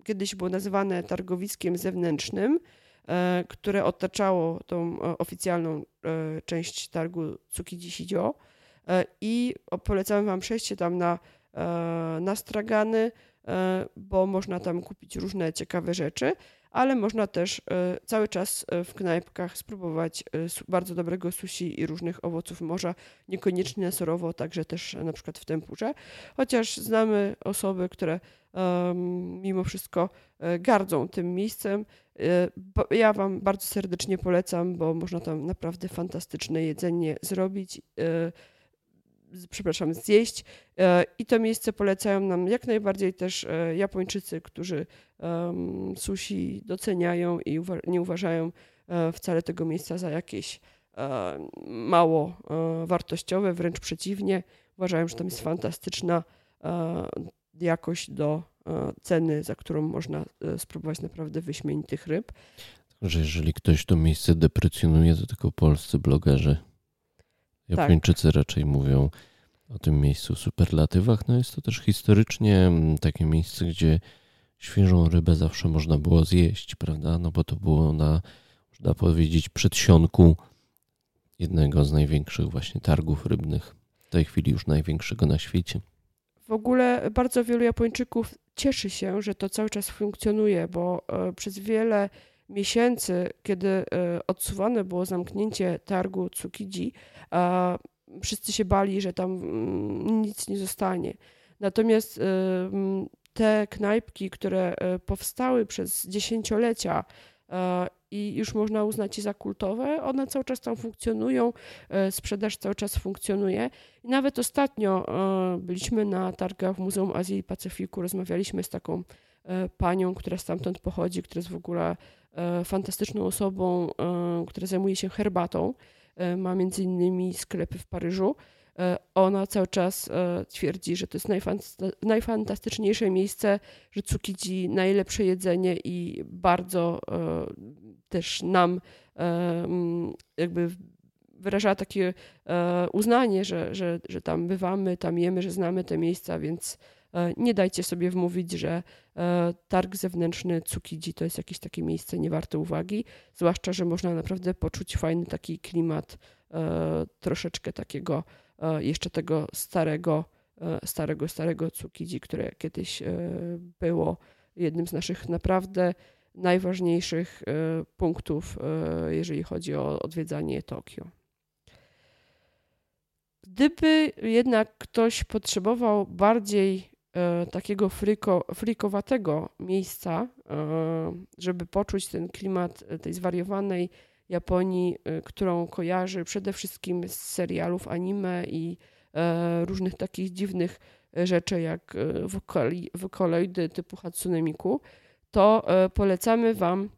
kiedyś było nazywane targowiskiem zewnętrznym, e, które otaczało tą oficjalną e, część targu Tsukiji Shijo. E, I polecamy Wam przejście tam na, na stragany, E, bo można tam kupić różne ciekawe rzeczy, ale można też e, cały czas e, w knajpkach spróbować bardzo dobrego sushi i różnych owoców morza, niekoniecznie surowo, także też na przykład w tempurze, chociaż znamy osoby, które mimo wszystko gardzą tym miejscem. Ja Wam bardzo serdecznie polecam, bo można tam naprawdę fantastyczne jedzenie zrobić przepraszam, zjeść. E, I to miejsce polecają nam jak najbardziej też e, Japończycy, którzy sushi doceniają i nie uważają e, wcale tego miejsca za jakieś mało wartościowe, wręcz przeciwnie. Uważają, że tam jest fantastyczna jakość do ceny, za którą można spróbować naprawdę wyśmienitych ryb. Że jeżeli ktoś to miejsce deprecjonuje, to tylko polscy blogerzy. Japończycy tak. raczej mówią o tym miejscu w superlatywach. No jest to też historycznie takie miejsce, gdzie świeżą rybę zawsze można było zjeść, prawda? No bo to było na, można powiedzieć, przedsionku jednego z największych właśnie targów rybnych. W tej chwili już największego na świecie. W ogóle bardzo wielu Japończyków cieszy się, że to cały czas funkcjonuje, bo e, przez wiele miesięcy, kiedy e, odsuwane było zamknięcie targu Tsukiji, wszyscy się bali, że tam mm, nic nie zostanie. Natomiast mm, te knajpki, które e, powstały przez dziesięciolecia e, i już można uznać je za kultowe, one cały czas tam funkcjonują, e, sprzedaż cały czas funkcjonuje. I nawet ostatnio byliśmy na targach w Muzeum Azji i Pacyfiku, rozmawialiśmy z taką panią, która stamtąd pochodzi, która jest w ogóle fantastyczną osobą, która zajmuje się herbatą. E, ma między innymi sklepy w Paryżu. E, ona cały czas e, twierdzi, że to jest najfantastyczniejsze miejsce, że Tsukiji najlepsze jedzenie i bardzo też nam jakby wyrażała takie uznanie, że, że, że tam bywamy, tam jemy, że znamy te miejsca, więc E, nie dajcie sobie wmówić, że e, targ zewnętrzny Tsukiji to jest jakieś takie miejsce niewarte uwagi, zwłaszcza, że można naprawdę poczuć fajny taki klimat, e, troszeczkę takiego jeszcze tego starego, starego, starego Tsukiji, które kiedyś było jednym z naszych naprawdę najważniejszych punktów, jeżeli chodzi o odwiedzanie Tokio. Gdyby jednak ktoś potrzebował bardziej E, takiego friko, frikowatego miejsca, e, żeby poczuć ten klimat tej zwariowanej Japonii, e, którą kojarzy przede wszystkim z serialów anime i różnych takich dziwnych rzeczy jak wokaloidy typu Hatsune Miku, to polecamy Wam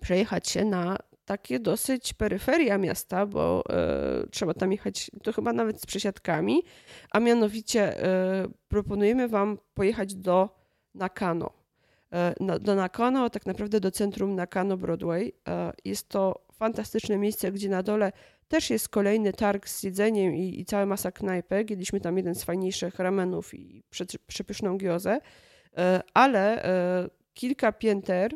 przejechać się na takie dosyć peryferia miasta, bo e, trzeba tam jechać, to chyba nawet z przesiadkami, a mianowicie e, proponujemy Wam pojechać do Nakano. E, do Nakano, tak naprawdę do centrum Nakano Broadway. Jest to fantastyczne miejsce, gdzie na dole też jest kolejny targ z jedzeniem i, i cała masa knajpek. Jedliśmy tam jeden z fajniejszych ramenów i przepyszną giozę, ale kilka pięter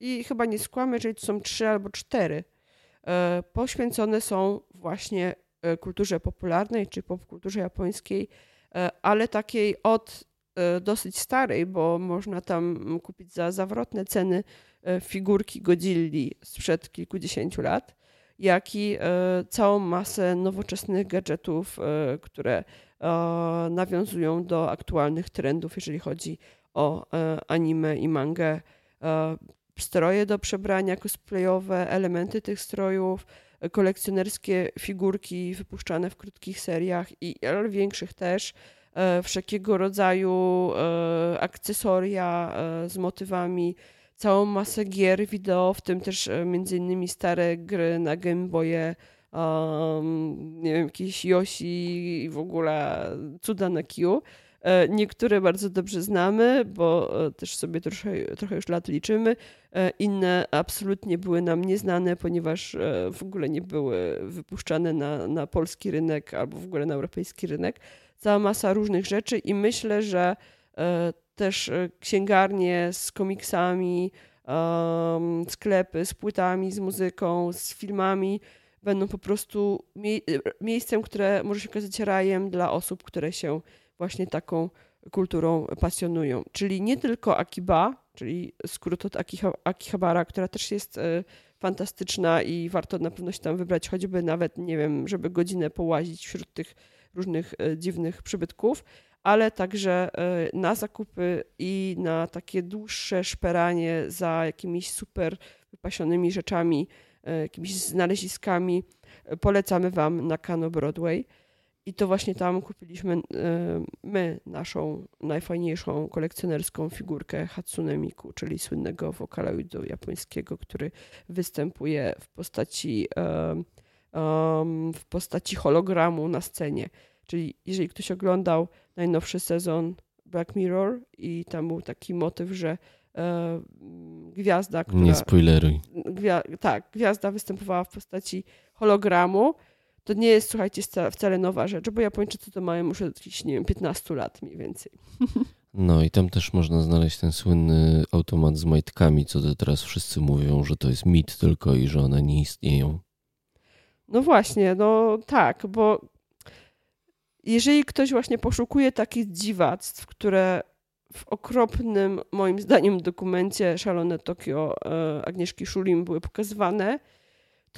i chyba nie skłamę, że to są trzy albo cztery, e, poświęcone są właśnie e, kulturze popularnej czy popkulturze japońskiej, e, ale takiej od dosyć starej, bo można tam kupić za zawrotne ceny figurki Godzilli sprzed kilkudziesięciu lat, jak i całą masę nowoczesnych gadżetów, które nawiązują do aktualnych trendów, jeżeli chodzi o anime i mangę. Stroje do przebrania cosplayowe, elementy tych strojów, kolekcjonerskie figurki wypuszczane w krótkich seriach i większych też, e, wszelkiego rodzaju e, akcesoria e, z motywami, całą masę gier wideo, w tym też między innymi stare gry na Game Boye, um, nie wiem, jakieś Yoshi i w ogóle cuda na Q. E, niektóre bardzo dobrze znamy, bo e, też sobie trochę, trochę już lat liczymy. E, inne absolutnie były nam nieznane, ponieważ w ogóle nie były wypuszczane na, na polski rynek albo w ogóle na europejski rynek. Cała masa różnych rzeczy i myślę, że też księgarnie z komiksami, sklepy z płytami, z muzyką, z filmami będą po prostu miejscem, które może się okazać rajem dla osób, które się właśnie taką kulturą pasjonują. Czyli nie tylko Akiba, czyli skrót od Akihabara, która też jest e, fantastyczna i warto na pewno się tam wybrać, choćby nawet, nie wiem, żeby godzinę połazić wśród tych różnych e, dziwnych przybytków, ale także e, na zakupy i na takie dłuższe szperanie za jakimiś super wypasionymi rzeczami, jakimiś znaleziskami polecamy Wam na Kano Broadway. I to właśnie tam kupiliśmy e, my naszą najfajniejszą kolekcjonerską figurkę Hatsune Miku, czyli słynnego wokaloidu japońskiego, który występuje w postaci, w postaci hologramu na scenie. Czyli jeżeli ktoś oglądał najnowszy sezon Black Mirror i tam był taki motyw, że e, gwiazda, która... Nie spoileruj. Gwia tak, gwiazda występowała w postaci hologramu, to nie jest, słuchajcie, wcale nowa rzecz, bo Japończycy to mają już od jakichś, nie wiem, 15 lat mniej więcej. (laughs) No i tam też można znaleźć ten słynny automat z majtkami, co to teraz wszyscy mówią, że to jest mit tylko i że one nie istnieją. No właśnie, no tak, bo jeżeli ktoś właśnie poszukuje takich dziwactw, które w okropnym, moim zdaniem, dokumencie Szalone Tokio e, Agnieszki Szulim były pokazywane,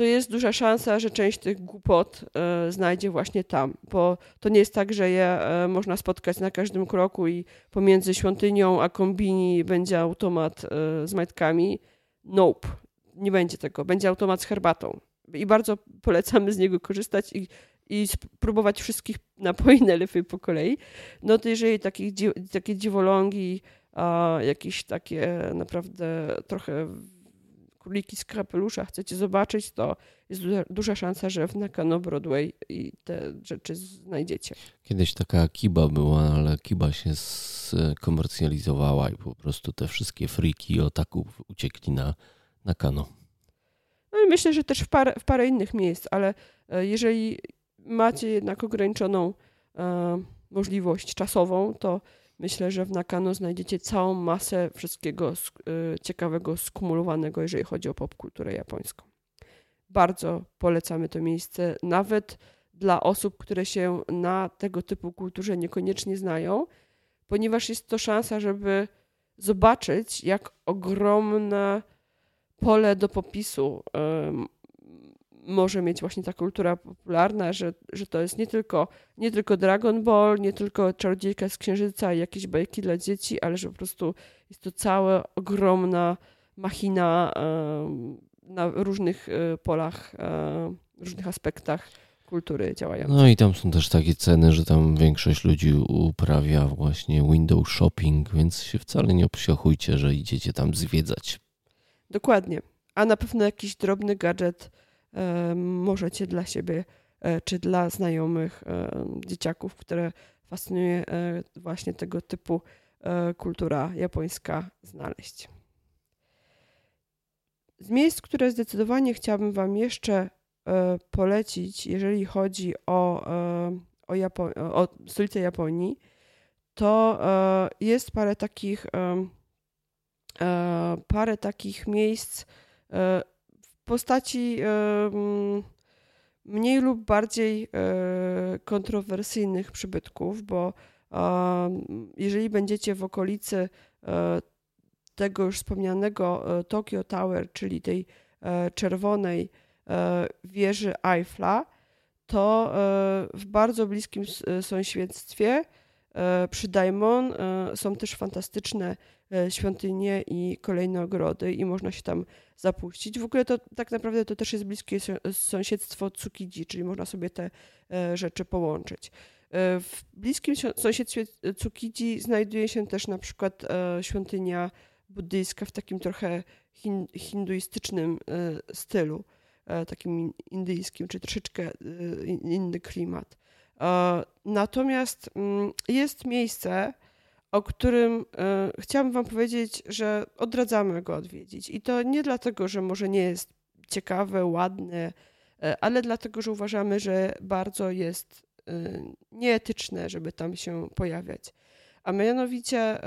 to jest duża szansa, że część tych głupot e, znajdzie właśnie tam, bo to nie jest tak, że je e, można spotkać na każdym kroku i pomiędzy świątynią a kombini będzie automat e, z majtkami. Nope, nie będzie tego. Będzie automat z herbatą. I bardzo polecamy z niego korzystać i, i spróbować wszystkich napoi najlepiej po kolei. No to jeżeli takich, takie dziwolągi, a jakieś takie naprawdę trochę króliki z kapelusza chcecie zobaczyć, to jest duża, szansa, że w Nakano Broadway i te rzeczy znajdziecie. Kiedyś taka Kiba była, ale Kiba się skomercjalizowała i po prostu te wszystkie friki otaków uciekli na Nakano. No i myślę, że też w parę, w parę innych miejsc, ale e, jeżeli macie jednak ograniczoną e, możliwość czasową, to Myślę, że w Nakano znajdziecie całą masę wszystkiego y, ciekawego, skumulowanego, jeżeli chodzi o popkulturę japońską. Bardzo polecamy to miejsce, nawet dla osób, które się na tego typu kulturze niekoniecznie znają, ponieważ jest to szansa, żeby zobaczyć, jak ogromne pole do popisu może mieć właśnie ta kultura popularna, że, że to jest nie tylko, nie tylko Dragon Ball, nie tylko Czarodziejka z Księżyca i jakieś bajki dla dzieci, ale że po prostu jest to cała ogromna machina na różnych e, polach, e, różnych aspektach kultury działającej. No i tam są też takie ceny, że tam większość ludzi uprawia właśnie window shopping, więc się wcale nie obsiachujcie, że idziecie tam zwiedzać. Dokładnie. A na pewno jakiś drobny gadżet możecie dla siebie e, czy dla znajomych dzieciaków, które fascynuje e, właśnie tego typu e, kultura japońska znaleźć. Z miejsc, które zdecydowanie chciałabym Wam jeszcze polecić, jeżeli chodzi o, o, Japo- o stolicę Japonii, to jest parę takich, parę takich miejsc postaci mniej lub bardziej e, kontrowersyjnych przybytków, bo jeżeli będziecie w okolicy e, tego już wspomnianego e, Tokyo Tower, czyli tej czerwonej wieży Eiffla, to w bardzo bliskim sąsiedztwie przy Daimon są też fantastyczne świątynie i kolejne ogrody i można się tam zapuścić. W ogóle to tak naprawdę to też jest bliskie sąsiedztwo Tsukiji, czyli można sobie te rzeczy połączyć. W bliskim sąsiedztwie Tsukiji znajduje się też na przykład świątynia buddyjska w takim trochę hinduistycznym stylu. E, takim indyjskim, czy troszeczkę e, inny klimat. E, natomiast mm, jest miejsce, o którym chciałabym Wam powiedzieć, że odradzamy go odwiedzić. I to nie dlatego, że może nie jest ciekawe, ładne, ale dlatego, że uważamy, że bardzo jest nieetyczne, żeby tam się pojawiać. A mianowicie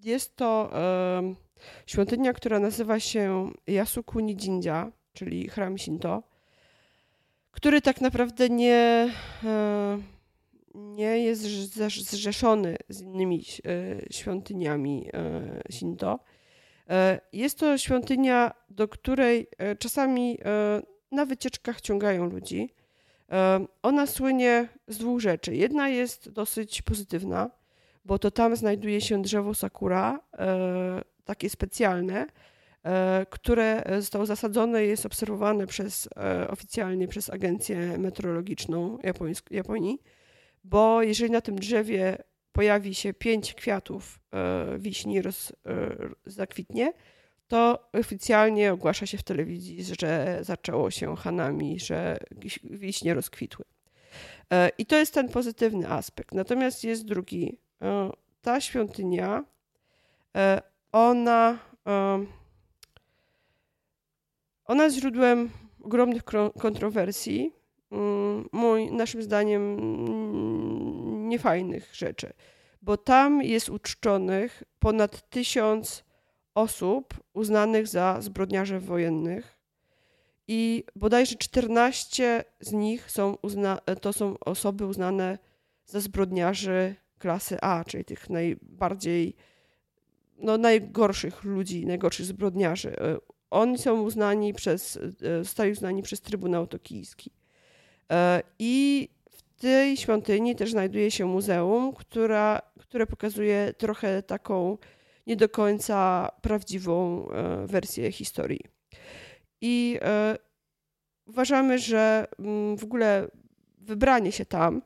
jest to świątynia, która nazywa się Yasukuni Jinja czyli chram Shinto, który tak naprawdę nie, e, nie jest zrzeszony z innymi e, świątyniami e, Shinto. Jest to świątynia, do której czasami na wycieczkach ciągają ludzi. Ona słynie z dwóch rzeczy. Jedna jest dosyć pozytywna, bo to tam znajduje się drzewo sakura, takie specjalne, E, które zostało zasadzone i jest obserwowane przez, e, oficjalnie przez Agencję Meteorologiczną Japonii, bo jeżeli na tym drzewie pojawi się pięć kwiatów e, wiśni roz, zakwitnie, to oficjalnie ogłasza się w telewizji, że zaczęło się hanami, że wiśnie rozkwitły. I to jest ten pozytywny aspekt. Natomiast jest drugi. Ta świątynia, ona ona jest źródłem ogromnych kontrowersji, mój, naszym zdaniem mm, niefajnych rzeczy, bo tam jest uczczonych ponad tysiąc osób uznanych za zbrodniarzy wojennych i bodajże 14 z nich są to są osoby uznane za zbrodniarzy klasy A, czyli tych najbardziej, no, najgorszych ludzi, najgorszych zbrodniarzy. Oni są uznani przez, e, zostali uznani przez Trybunał Tokijski. E, I w tej świątyni też znajduje się muzeum, która, które pokazuje trochę taką nie do końca prawdziwą e, wersję historii. I uważamy, że mm, w ogóle wybranie się tam.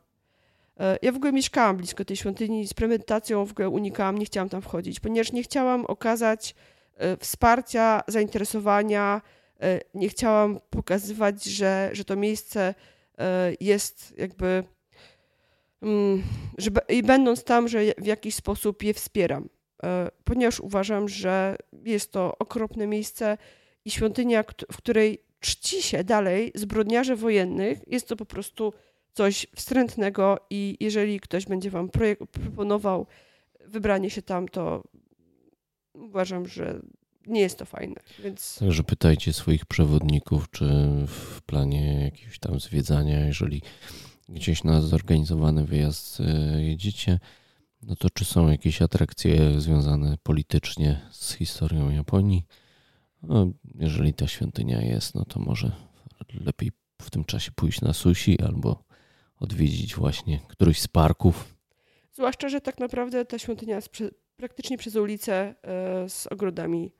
Ja w ogóle mieszkałam blisko tej świątyni z premedytacją w ogóle unikałam, nie chciałam tam wchodzić, ponieważ nie chciałam okazać E, wsparcia, zainteresowania. E, nie chciałam pokazywać, że, że to miejsce e, jest jakby. Mm, I będąc tam, że w jakiś sposób je wspieram, ponieważ uważam, że jest to okropne miejsce i świątynia, w której czci się dalej zbrodniarze wojennych, jest to po prostu coś wstrętnego i jeżeli ktoś będzie wam proponował wybranie się tam, to uważam, że nie jest to fajne. Więc... Także pytajcie swoich przewodników, czy w planie jakiegoś tam zwiedzania, jeżeli gdzieś na zorganizowany wyjazd e, jedziecie, no to czy są jakieś atrakcje związane politycznie z historią Japonii? No, jeżeli ta świątynia jest, no to może lepiej w tym czasie pójść na sushi albo odwiedzić właśnie któryś z parków. Zwłaszcza, że tak naprawdę ta świątynia jest praktycznie przez ulicę e, z ogrodami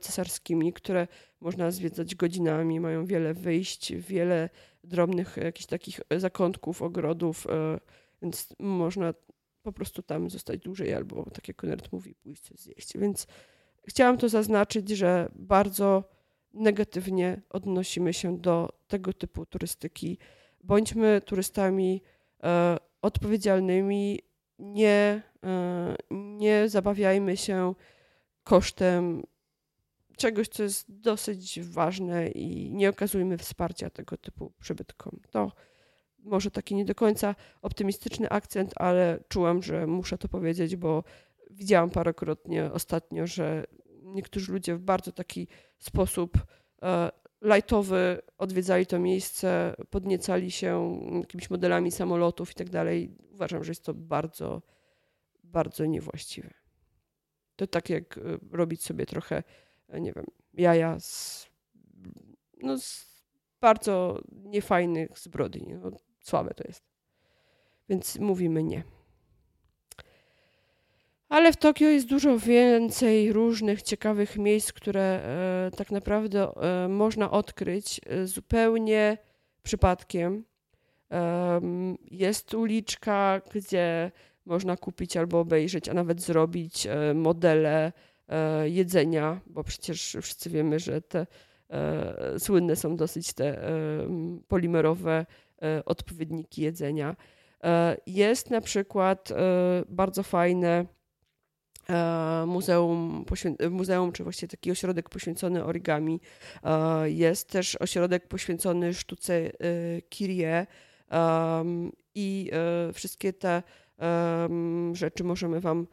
cesarskimi, które można zwiedzać godzinami, mają wiele wyjść, wiele drobnych jakichś takich zakątków, ogrodów, e, więc można po prostu tam zostać dłużej albo, tak jak Konrad mówi, pójść coś zjeść. Więc chciałam to zaznaczyć, że bardzo negatywnie odnosimy się do tego typu turystyki. Bądźmy turystami odpowiedzialnymi, nie, e, nie zabawiajmy się kosztem czegoś, co jest dosyć ważne i nie okazujmy wsparcia tego typu przybytkom. To może taki nie do końca optymistyczny akcent, ale czułam, że muszę to powiedzieć, bo widziałam parokrotnie ostatnio, że niektórzy ludzie w bardzo taki sposób e, lightowy odwiedzali to miejsce, podniecali się jakimiś modelami samolotów i tak dalej. Uważam, że jest to bardzo, bardzo niewłaściwe. To tak jak e, robić sobie trochę, nie wiem, jaja z, no z bardzo niefajnych zbrodni. No, słabe to jest. Więc mówimy nie. Ale w Tokio jest dużo więcej różnych ciekawych miejsc, które e, tak naprawdę e, można odkryć e, zupełnie przypadkiem. Jest uliczka, gdzie można kupić albo obejrzeć, a nawet zrobić modele jedzenia, bo przecież wszyscy wiemy, że te słynne są dosyć te polimerowe odpowiedniki jedzenia. Jest na przykład bardzo fajne E, muzeum, muzeum, czy właściwie taki ośrodek poświęcony origami. E, jest też ośrodek poświęcony sztuce e, Kirie i wszystkie te rzeczy możemy Wam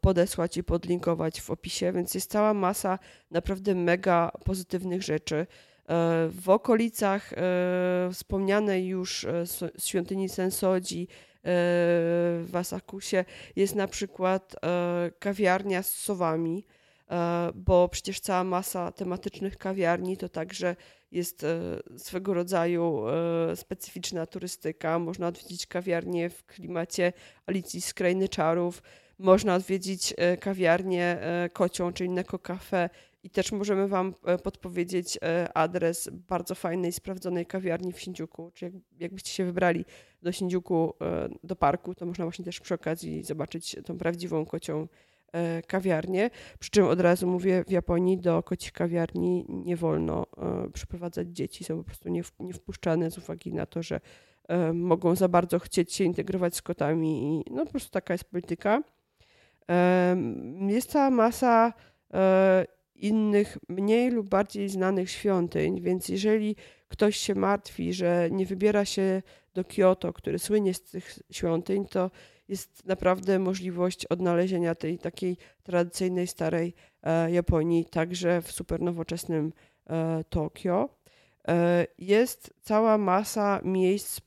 podesłać i podlinkować w opisie, więc jest cała masa naprawdę mega pozytywnych rzeczy. W okolicach wspomnianej już świątyni Sensodzi w Asakusie jest na przykład e, kawiarnia z sowami, e, bo przecież cała masa tematycznych kawiarni to także jest e, swego rodzaju specyficzna turystyka. Można odwiedzić kawiarnię w klimacie Alicji z Krainy Czarów, można odwiedzić kawiarnię kocią czy innego kafe i też możemy Wam podpowiedzieć adres bardzo fajnej, sprawdzonej kawiarni w Shinjuku. Czy jak, jakbyście się wybrali do e, do parku, to można właśnie też przy okazji zobaczyć tą prawdziwą kocią e, kawiarnię. Przy czym od razu mówię, w Japonii do kocich kawiarni nie wolno e, przyprowadzać dzieci, są po prostu nie wpuszczane z uwagi na to, że mogą za bardzo chcieć się integrować z kotami i no po prostu taka jest polityka. Jest cała masa innych, mniej lub bardziej znanych świątyń, więc jeżeli ktoś się martwi, że nie wybiera się do Kyoto, który słynie z tych świątyń, to jest naprawdę możliwość odnalezienia tej takiej tradycyjnej, starej e, Japonii, także w super nowoczesnym e, Tokio. E, jest cała masa miejsc,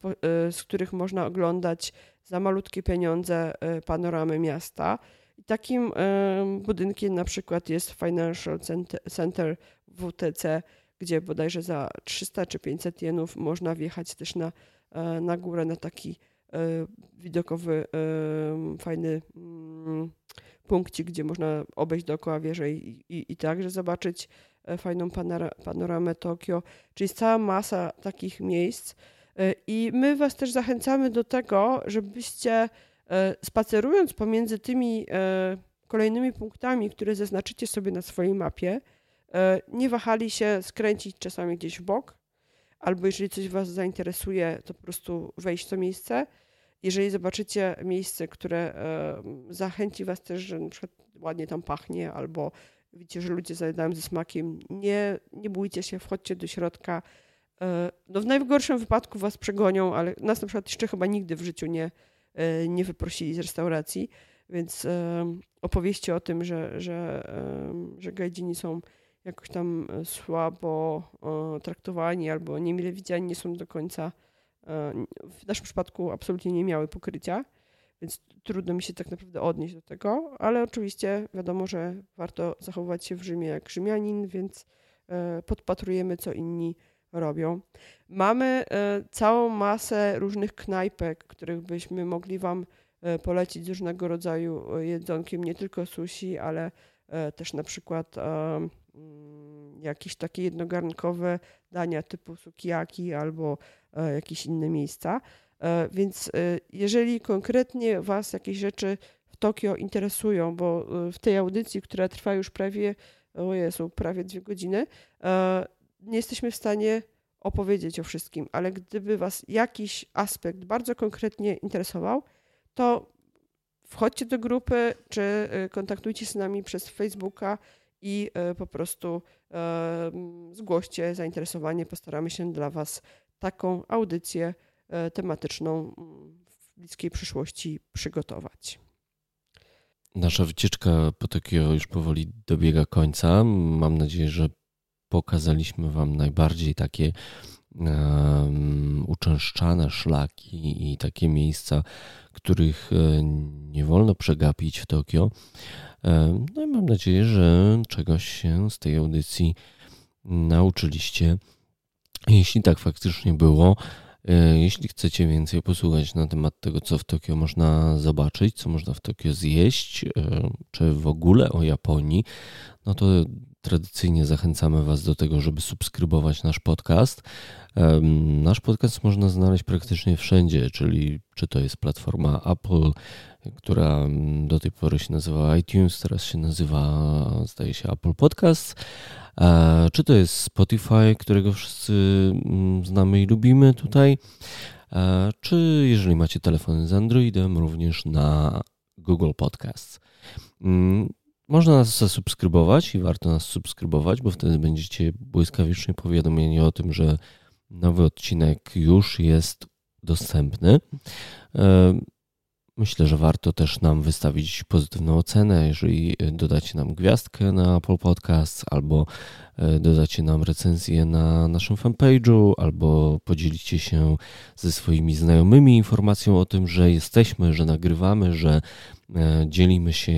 z których można oglądać za malutkie pieniądze panoramy miasta. Takim budynkiem na przykład jest Financial Center WTC, gdzie bodajże za 300 czy 500 jenów można wjechać też na, e, na górę, na taki e, widokowy, e, fajny mm, punkcik, gdzie można obejść dookoła wieży i, i, i także zobaczyć fajną panoramę Tokio. Czyli jest cała masa takich miejsc. I my Was też zachęcamy do tego, żebyście spacerując pomiędzy tymi kolejnymi punktami, które zaznaczycie sobie na swojej mapie, E, nie wahali się skręcić czasami gdzieś w bok, albo jeżeli coś Was zainteresuje, to po prostu wejść w to miejsce. Jeżeli zobaczycie miejsce, które e, zachęci Was też, że na przykład ładnie tam pachnie, albo widzicie, że ludzie zajadają ze smakiem, nie, nie bójcie się, wchodźcie do środka. E, no w najgorszym wypadku Was przegonią, ale nas na przykład jeszcze chyba nigdy w życiu nie, nie wyprosili z restauracji, więc opowieści o tym, że, że, że gajdzi są jakoś tam e, słabo e, traktowani albo niemile widziani, nie są do końca, e, w naszym przypadku absolutnie nie miały pokrycia, więc trudno mi się tak naprawdę odnieść do tego, ale oczywiście wiadomo, że warto zachowywać się w Rzymie jak Rzymianin, więc podpatrujemy, co inni robią. Mamy całą masę różnych knajpek, których byśmy mogli Wam polecić z różnego rodzaju jedzonkiem, nie tylko sushi, ale też na przykład Mm, jakieś takie jednogarnkowe dania typu sukiyaki albo e, jakieś inne miejsca. E, więc e, jeżeli konkretnie Was jakieś rzeczy w Tokio interesują, bo w tej audycji, która trwa już prawie, o Jezu, prawie dwie godziny, nie jesteśmy w stanie opowiedzieć o wszystkim, ale gdyby Was jakiś aspekt bardzo konkretnie interesował, to wchodźcie do grupy, czy kontaktujcie się z nami przez Facebooka, i e, po prostu zgłoście zainteresowanie. Postaramy się dla Was taką audycję e, tematyczną w bliskiej przyszłości przygotować. Nasza wycieczka po Tokio już powoli dobiega końca. Mam nadzieję, że pokazaliśmy Wam najbardziej takie uczęszczane szlaki i takie miejsca, których nie wolno przegapić w Tokio. No i mam nadzieję, że czegoś się z tej audycji nauczyliście. Jeśli tak faktycznie było, e, jeśli chcecie więcej posłuchać na temat tego, co w Tokio można zobaczyć, co można w Tokio zjeść, e, czy w ogóle o Japonii, no to tradycyjnie zachęcamy Was do tego, żeby subskrybować nasz podcast. Nasz podcast można znaleźć praktycznie wszędzie, czyli czy to jest platforma Apple, która do tej pory się nazywała iTunes, teraz się nazywa, zdaje się, Apple Podcast, e, czy to jest Spotify, którego wszyscy mm, znamy i lubimy tutaj, e, czy jeżeli macie telefony z Androidem, również na Google Podcasts. Można nas zasubskrybować i warto nas subskrybować, bo wtedy będziecie błyskawicznie powiadomieni o tym, że nowy odcinek już jest dostępny. E, myślę, że warto też nam wystawić pozytywną ocenę, jeżeli dodacie nam gwiazdkę na Apple Podcast, albo e, dodacie nam recenzję na naszym fanpage'u, albo podzielicie się ze swoimi znajomymi informacją o tym, że jesteśmy, że nagrywamy, że e, dzielimy się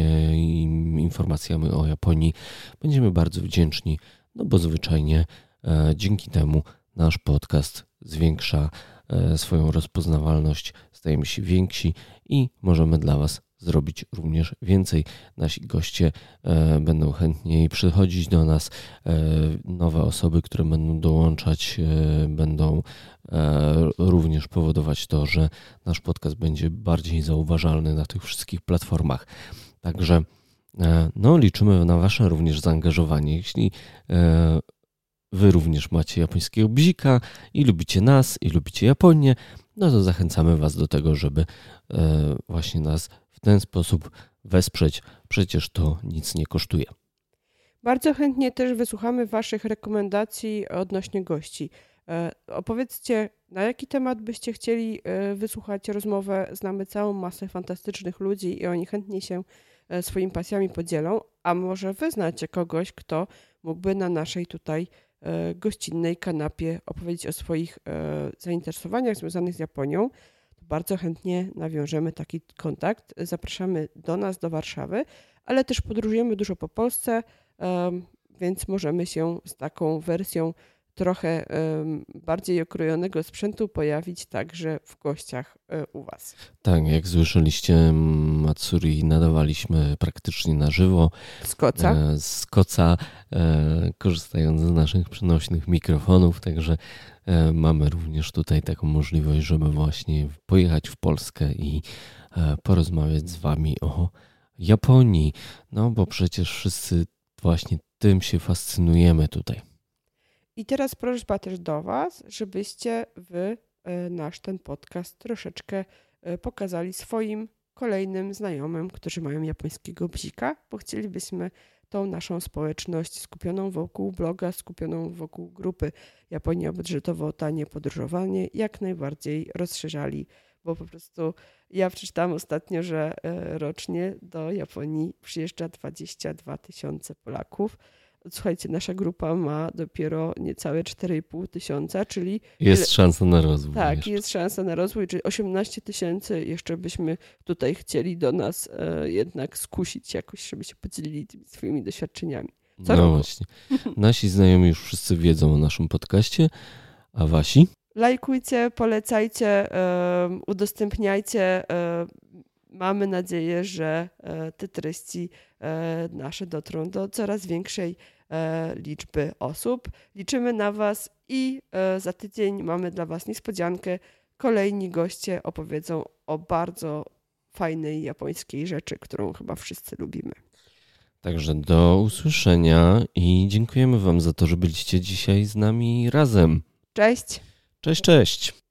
informacjami o Japonii. Będziemy bardzo wdzięczni, no bo zwyczajnie dzięki temu nasz podcast zwiększa e, swoją rozpoznawalność, stajemy się więksi i możemy dla Was zrobić również więcej. Nasi goście e, będą chętniej przychodzić do nas, e, nowe osoby, które będą dołączać, będą również powodować to, że nasz podcast będzie bardziej zauważalny na tych wszystkich platformach. Także no, liczymy na Wasze również zaangażowanie. Jeśli Wy również macie japońskiego bzika i lubicie nas, i lubicie Japonię, no to zachęcamy Was do tego, żeby e, właśnie nas w ten sposób wesprzeć. Przecież to nic nie kosztuje. Bardzo chętnie też wysłuchamy Waszych rekomendacji odnośnie gości. E, opowiedzcie, na jaki temat byście chcieli e, wysłuchać rozmowę. Znamy całą masę fantastycznych ludzi i oni chętnie się swoimi pasjami podzielą. A może Wy znacie kogoś, kto mógłby na naszej tutaj gościnnej kanapie opowiedzieć o swoich e, zainteresowaniach związanych z Japonią, to bardzo chętnie nawiążemy taki kontakt. Zapraszamy do nas, do Warszawy, ale też podróżujemy dużo po Polsce, więc możemy się z taką wersją trochę bardziej okrojonego sprzętu pojawić także w gościach e, u Was. Tak, jak słyszeliście, Matsuri nadawaliśmy praktycznie na żywo. Z koca. E, z koca, e, korzystając z naszych przenośnych mikrofonów, także mamy również tutaj taką możliwość, żeby właśnie pojechać w Polskę i porozmawiać z Wami o Japonii. No bo przecież wszyscy właśnie tym się fascynujemy tutaj. I teraz prośba też do Was, żebyście Wy e, nasz ten podcast troszeczkę e, pokazali swoim kolejnym znajomym, którzy mają japońskiego bzika, bo chcielibyśmy tą naszą społeczność skupioną wokół bloga, skupioną wokół grupy Japonia budżetowo tanie podróżowanie jak najbardziej rozszerzali, bo po prostu ja przeczytałam ostatnio, że e, rocznie do Japonii przyjeżdża 22 tysiące Polaków Słuchajcie, nasza grupa ma dopiero niecałe 4,5 tysiąca, czyli. Jest szansa na rozwój. Tak, jeszcze. jest szansa na rozwój, czyli 18 tysięcy jeszcze byśmy tutaj chcieli do nas e, jednak skusić jakoś, żeby się podzielili tymi swoimi doświadczeniami. Co no roku. właśnie. Nasi znajomi już wszyscy wiedzą o naszym podcaście, a wasi? Lajkujcie, polecajcie, e, udostępniajcie. E, mamy nadzieję, że e, te treści e, nasze dotrą do coraz większej liczby osób. Liczymy na Was i za tydzień mamy dla Was niespodziankę. Kolejni goście opowiedzą o bardzo fajnej japońskiej rzeczy, którą chyba wszyscy lubimy. Także do usłyszenia i dziękujemy Wam za to, że byliście dzisiaj z nami razem. Cześć. Cześć, cześć.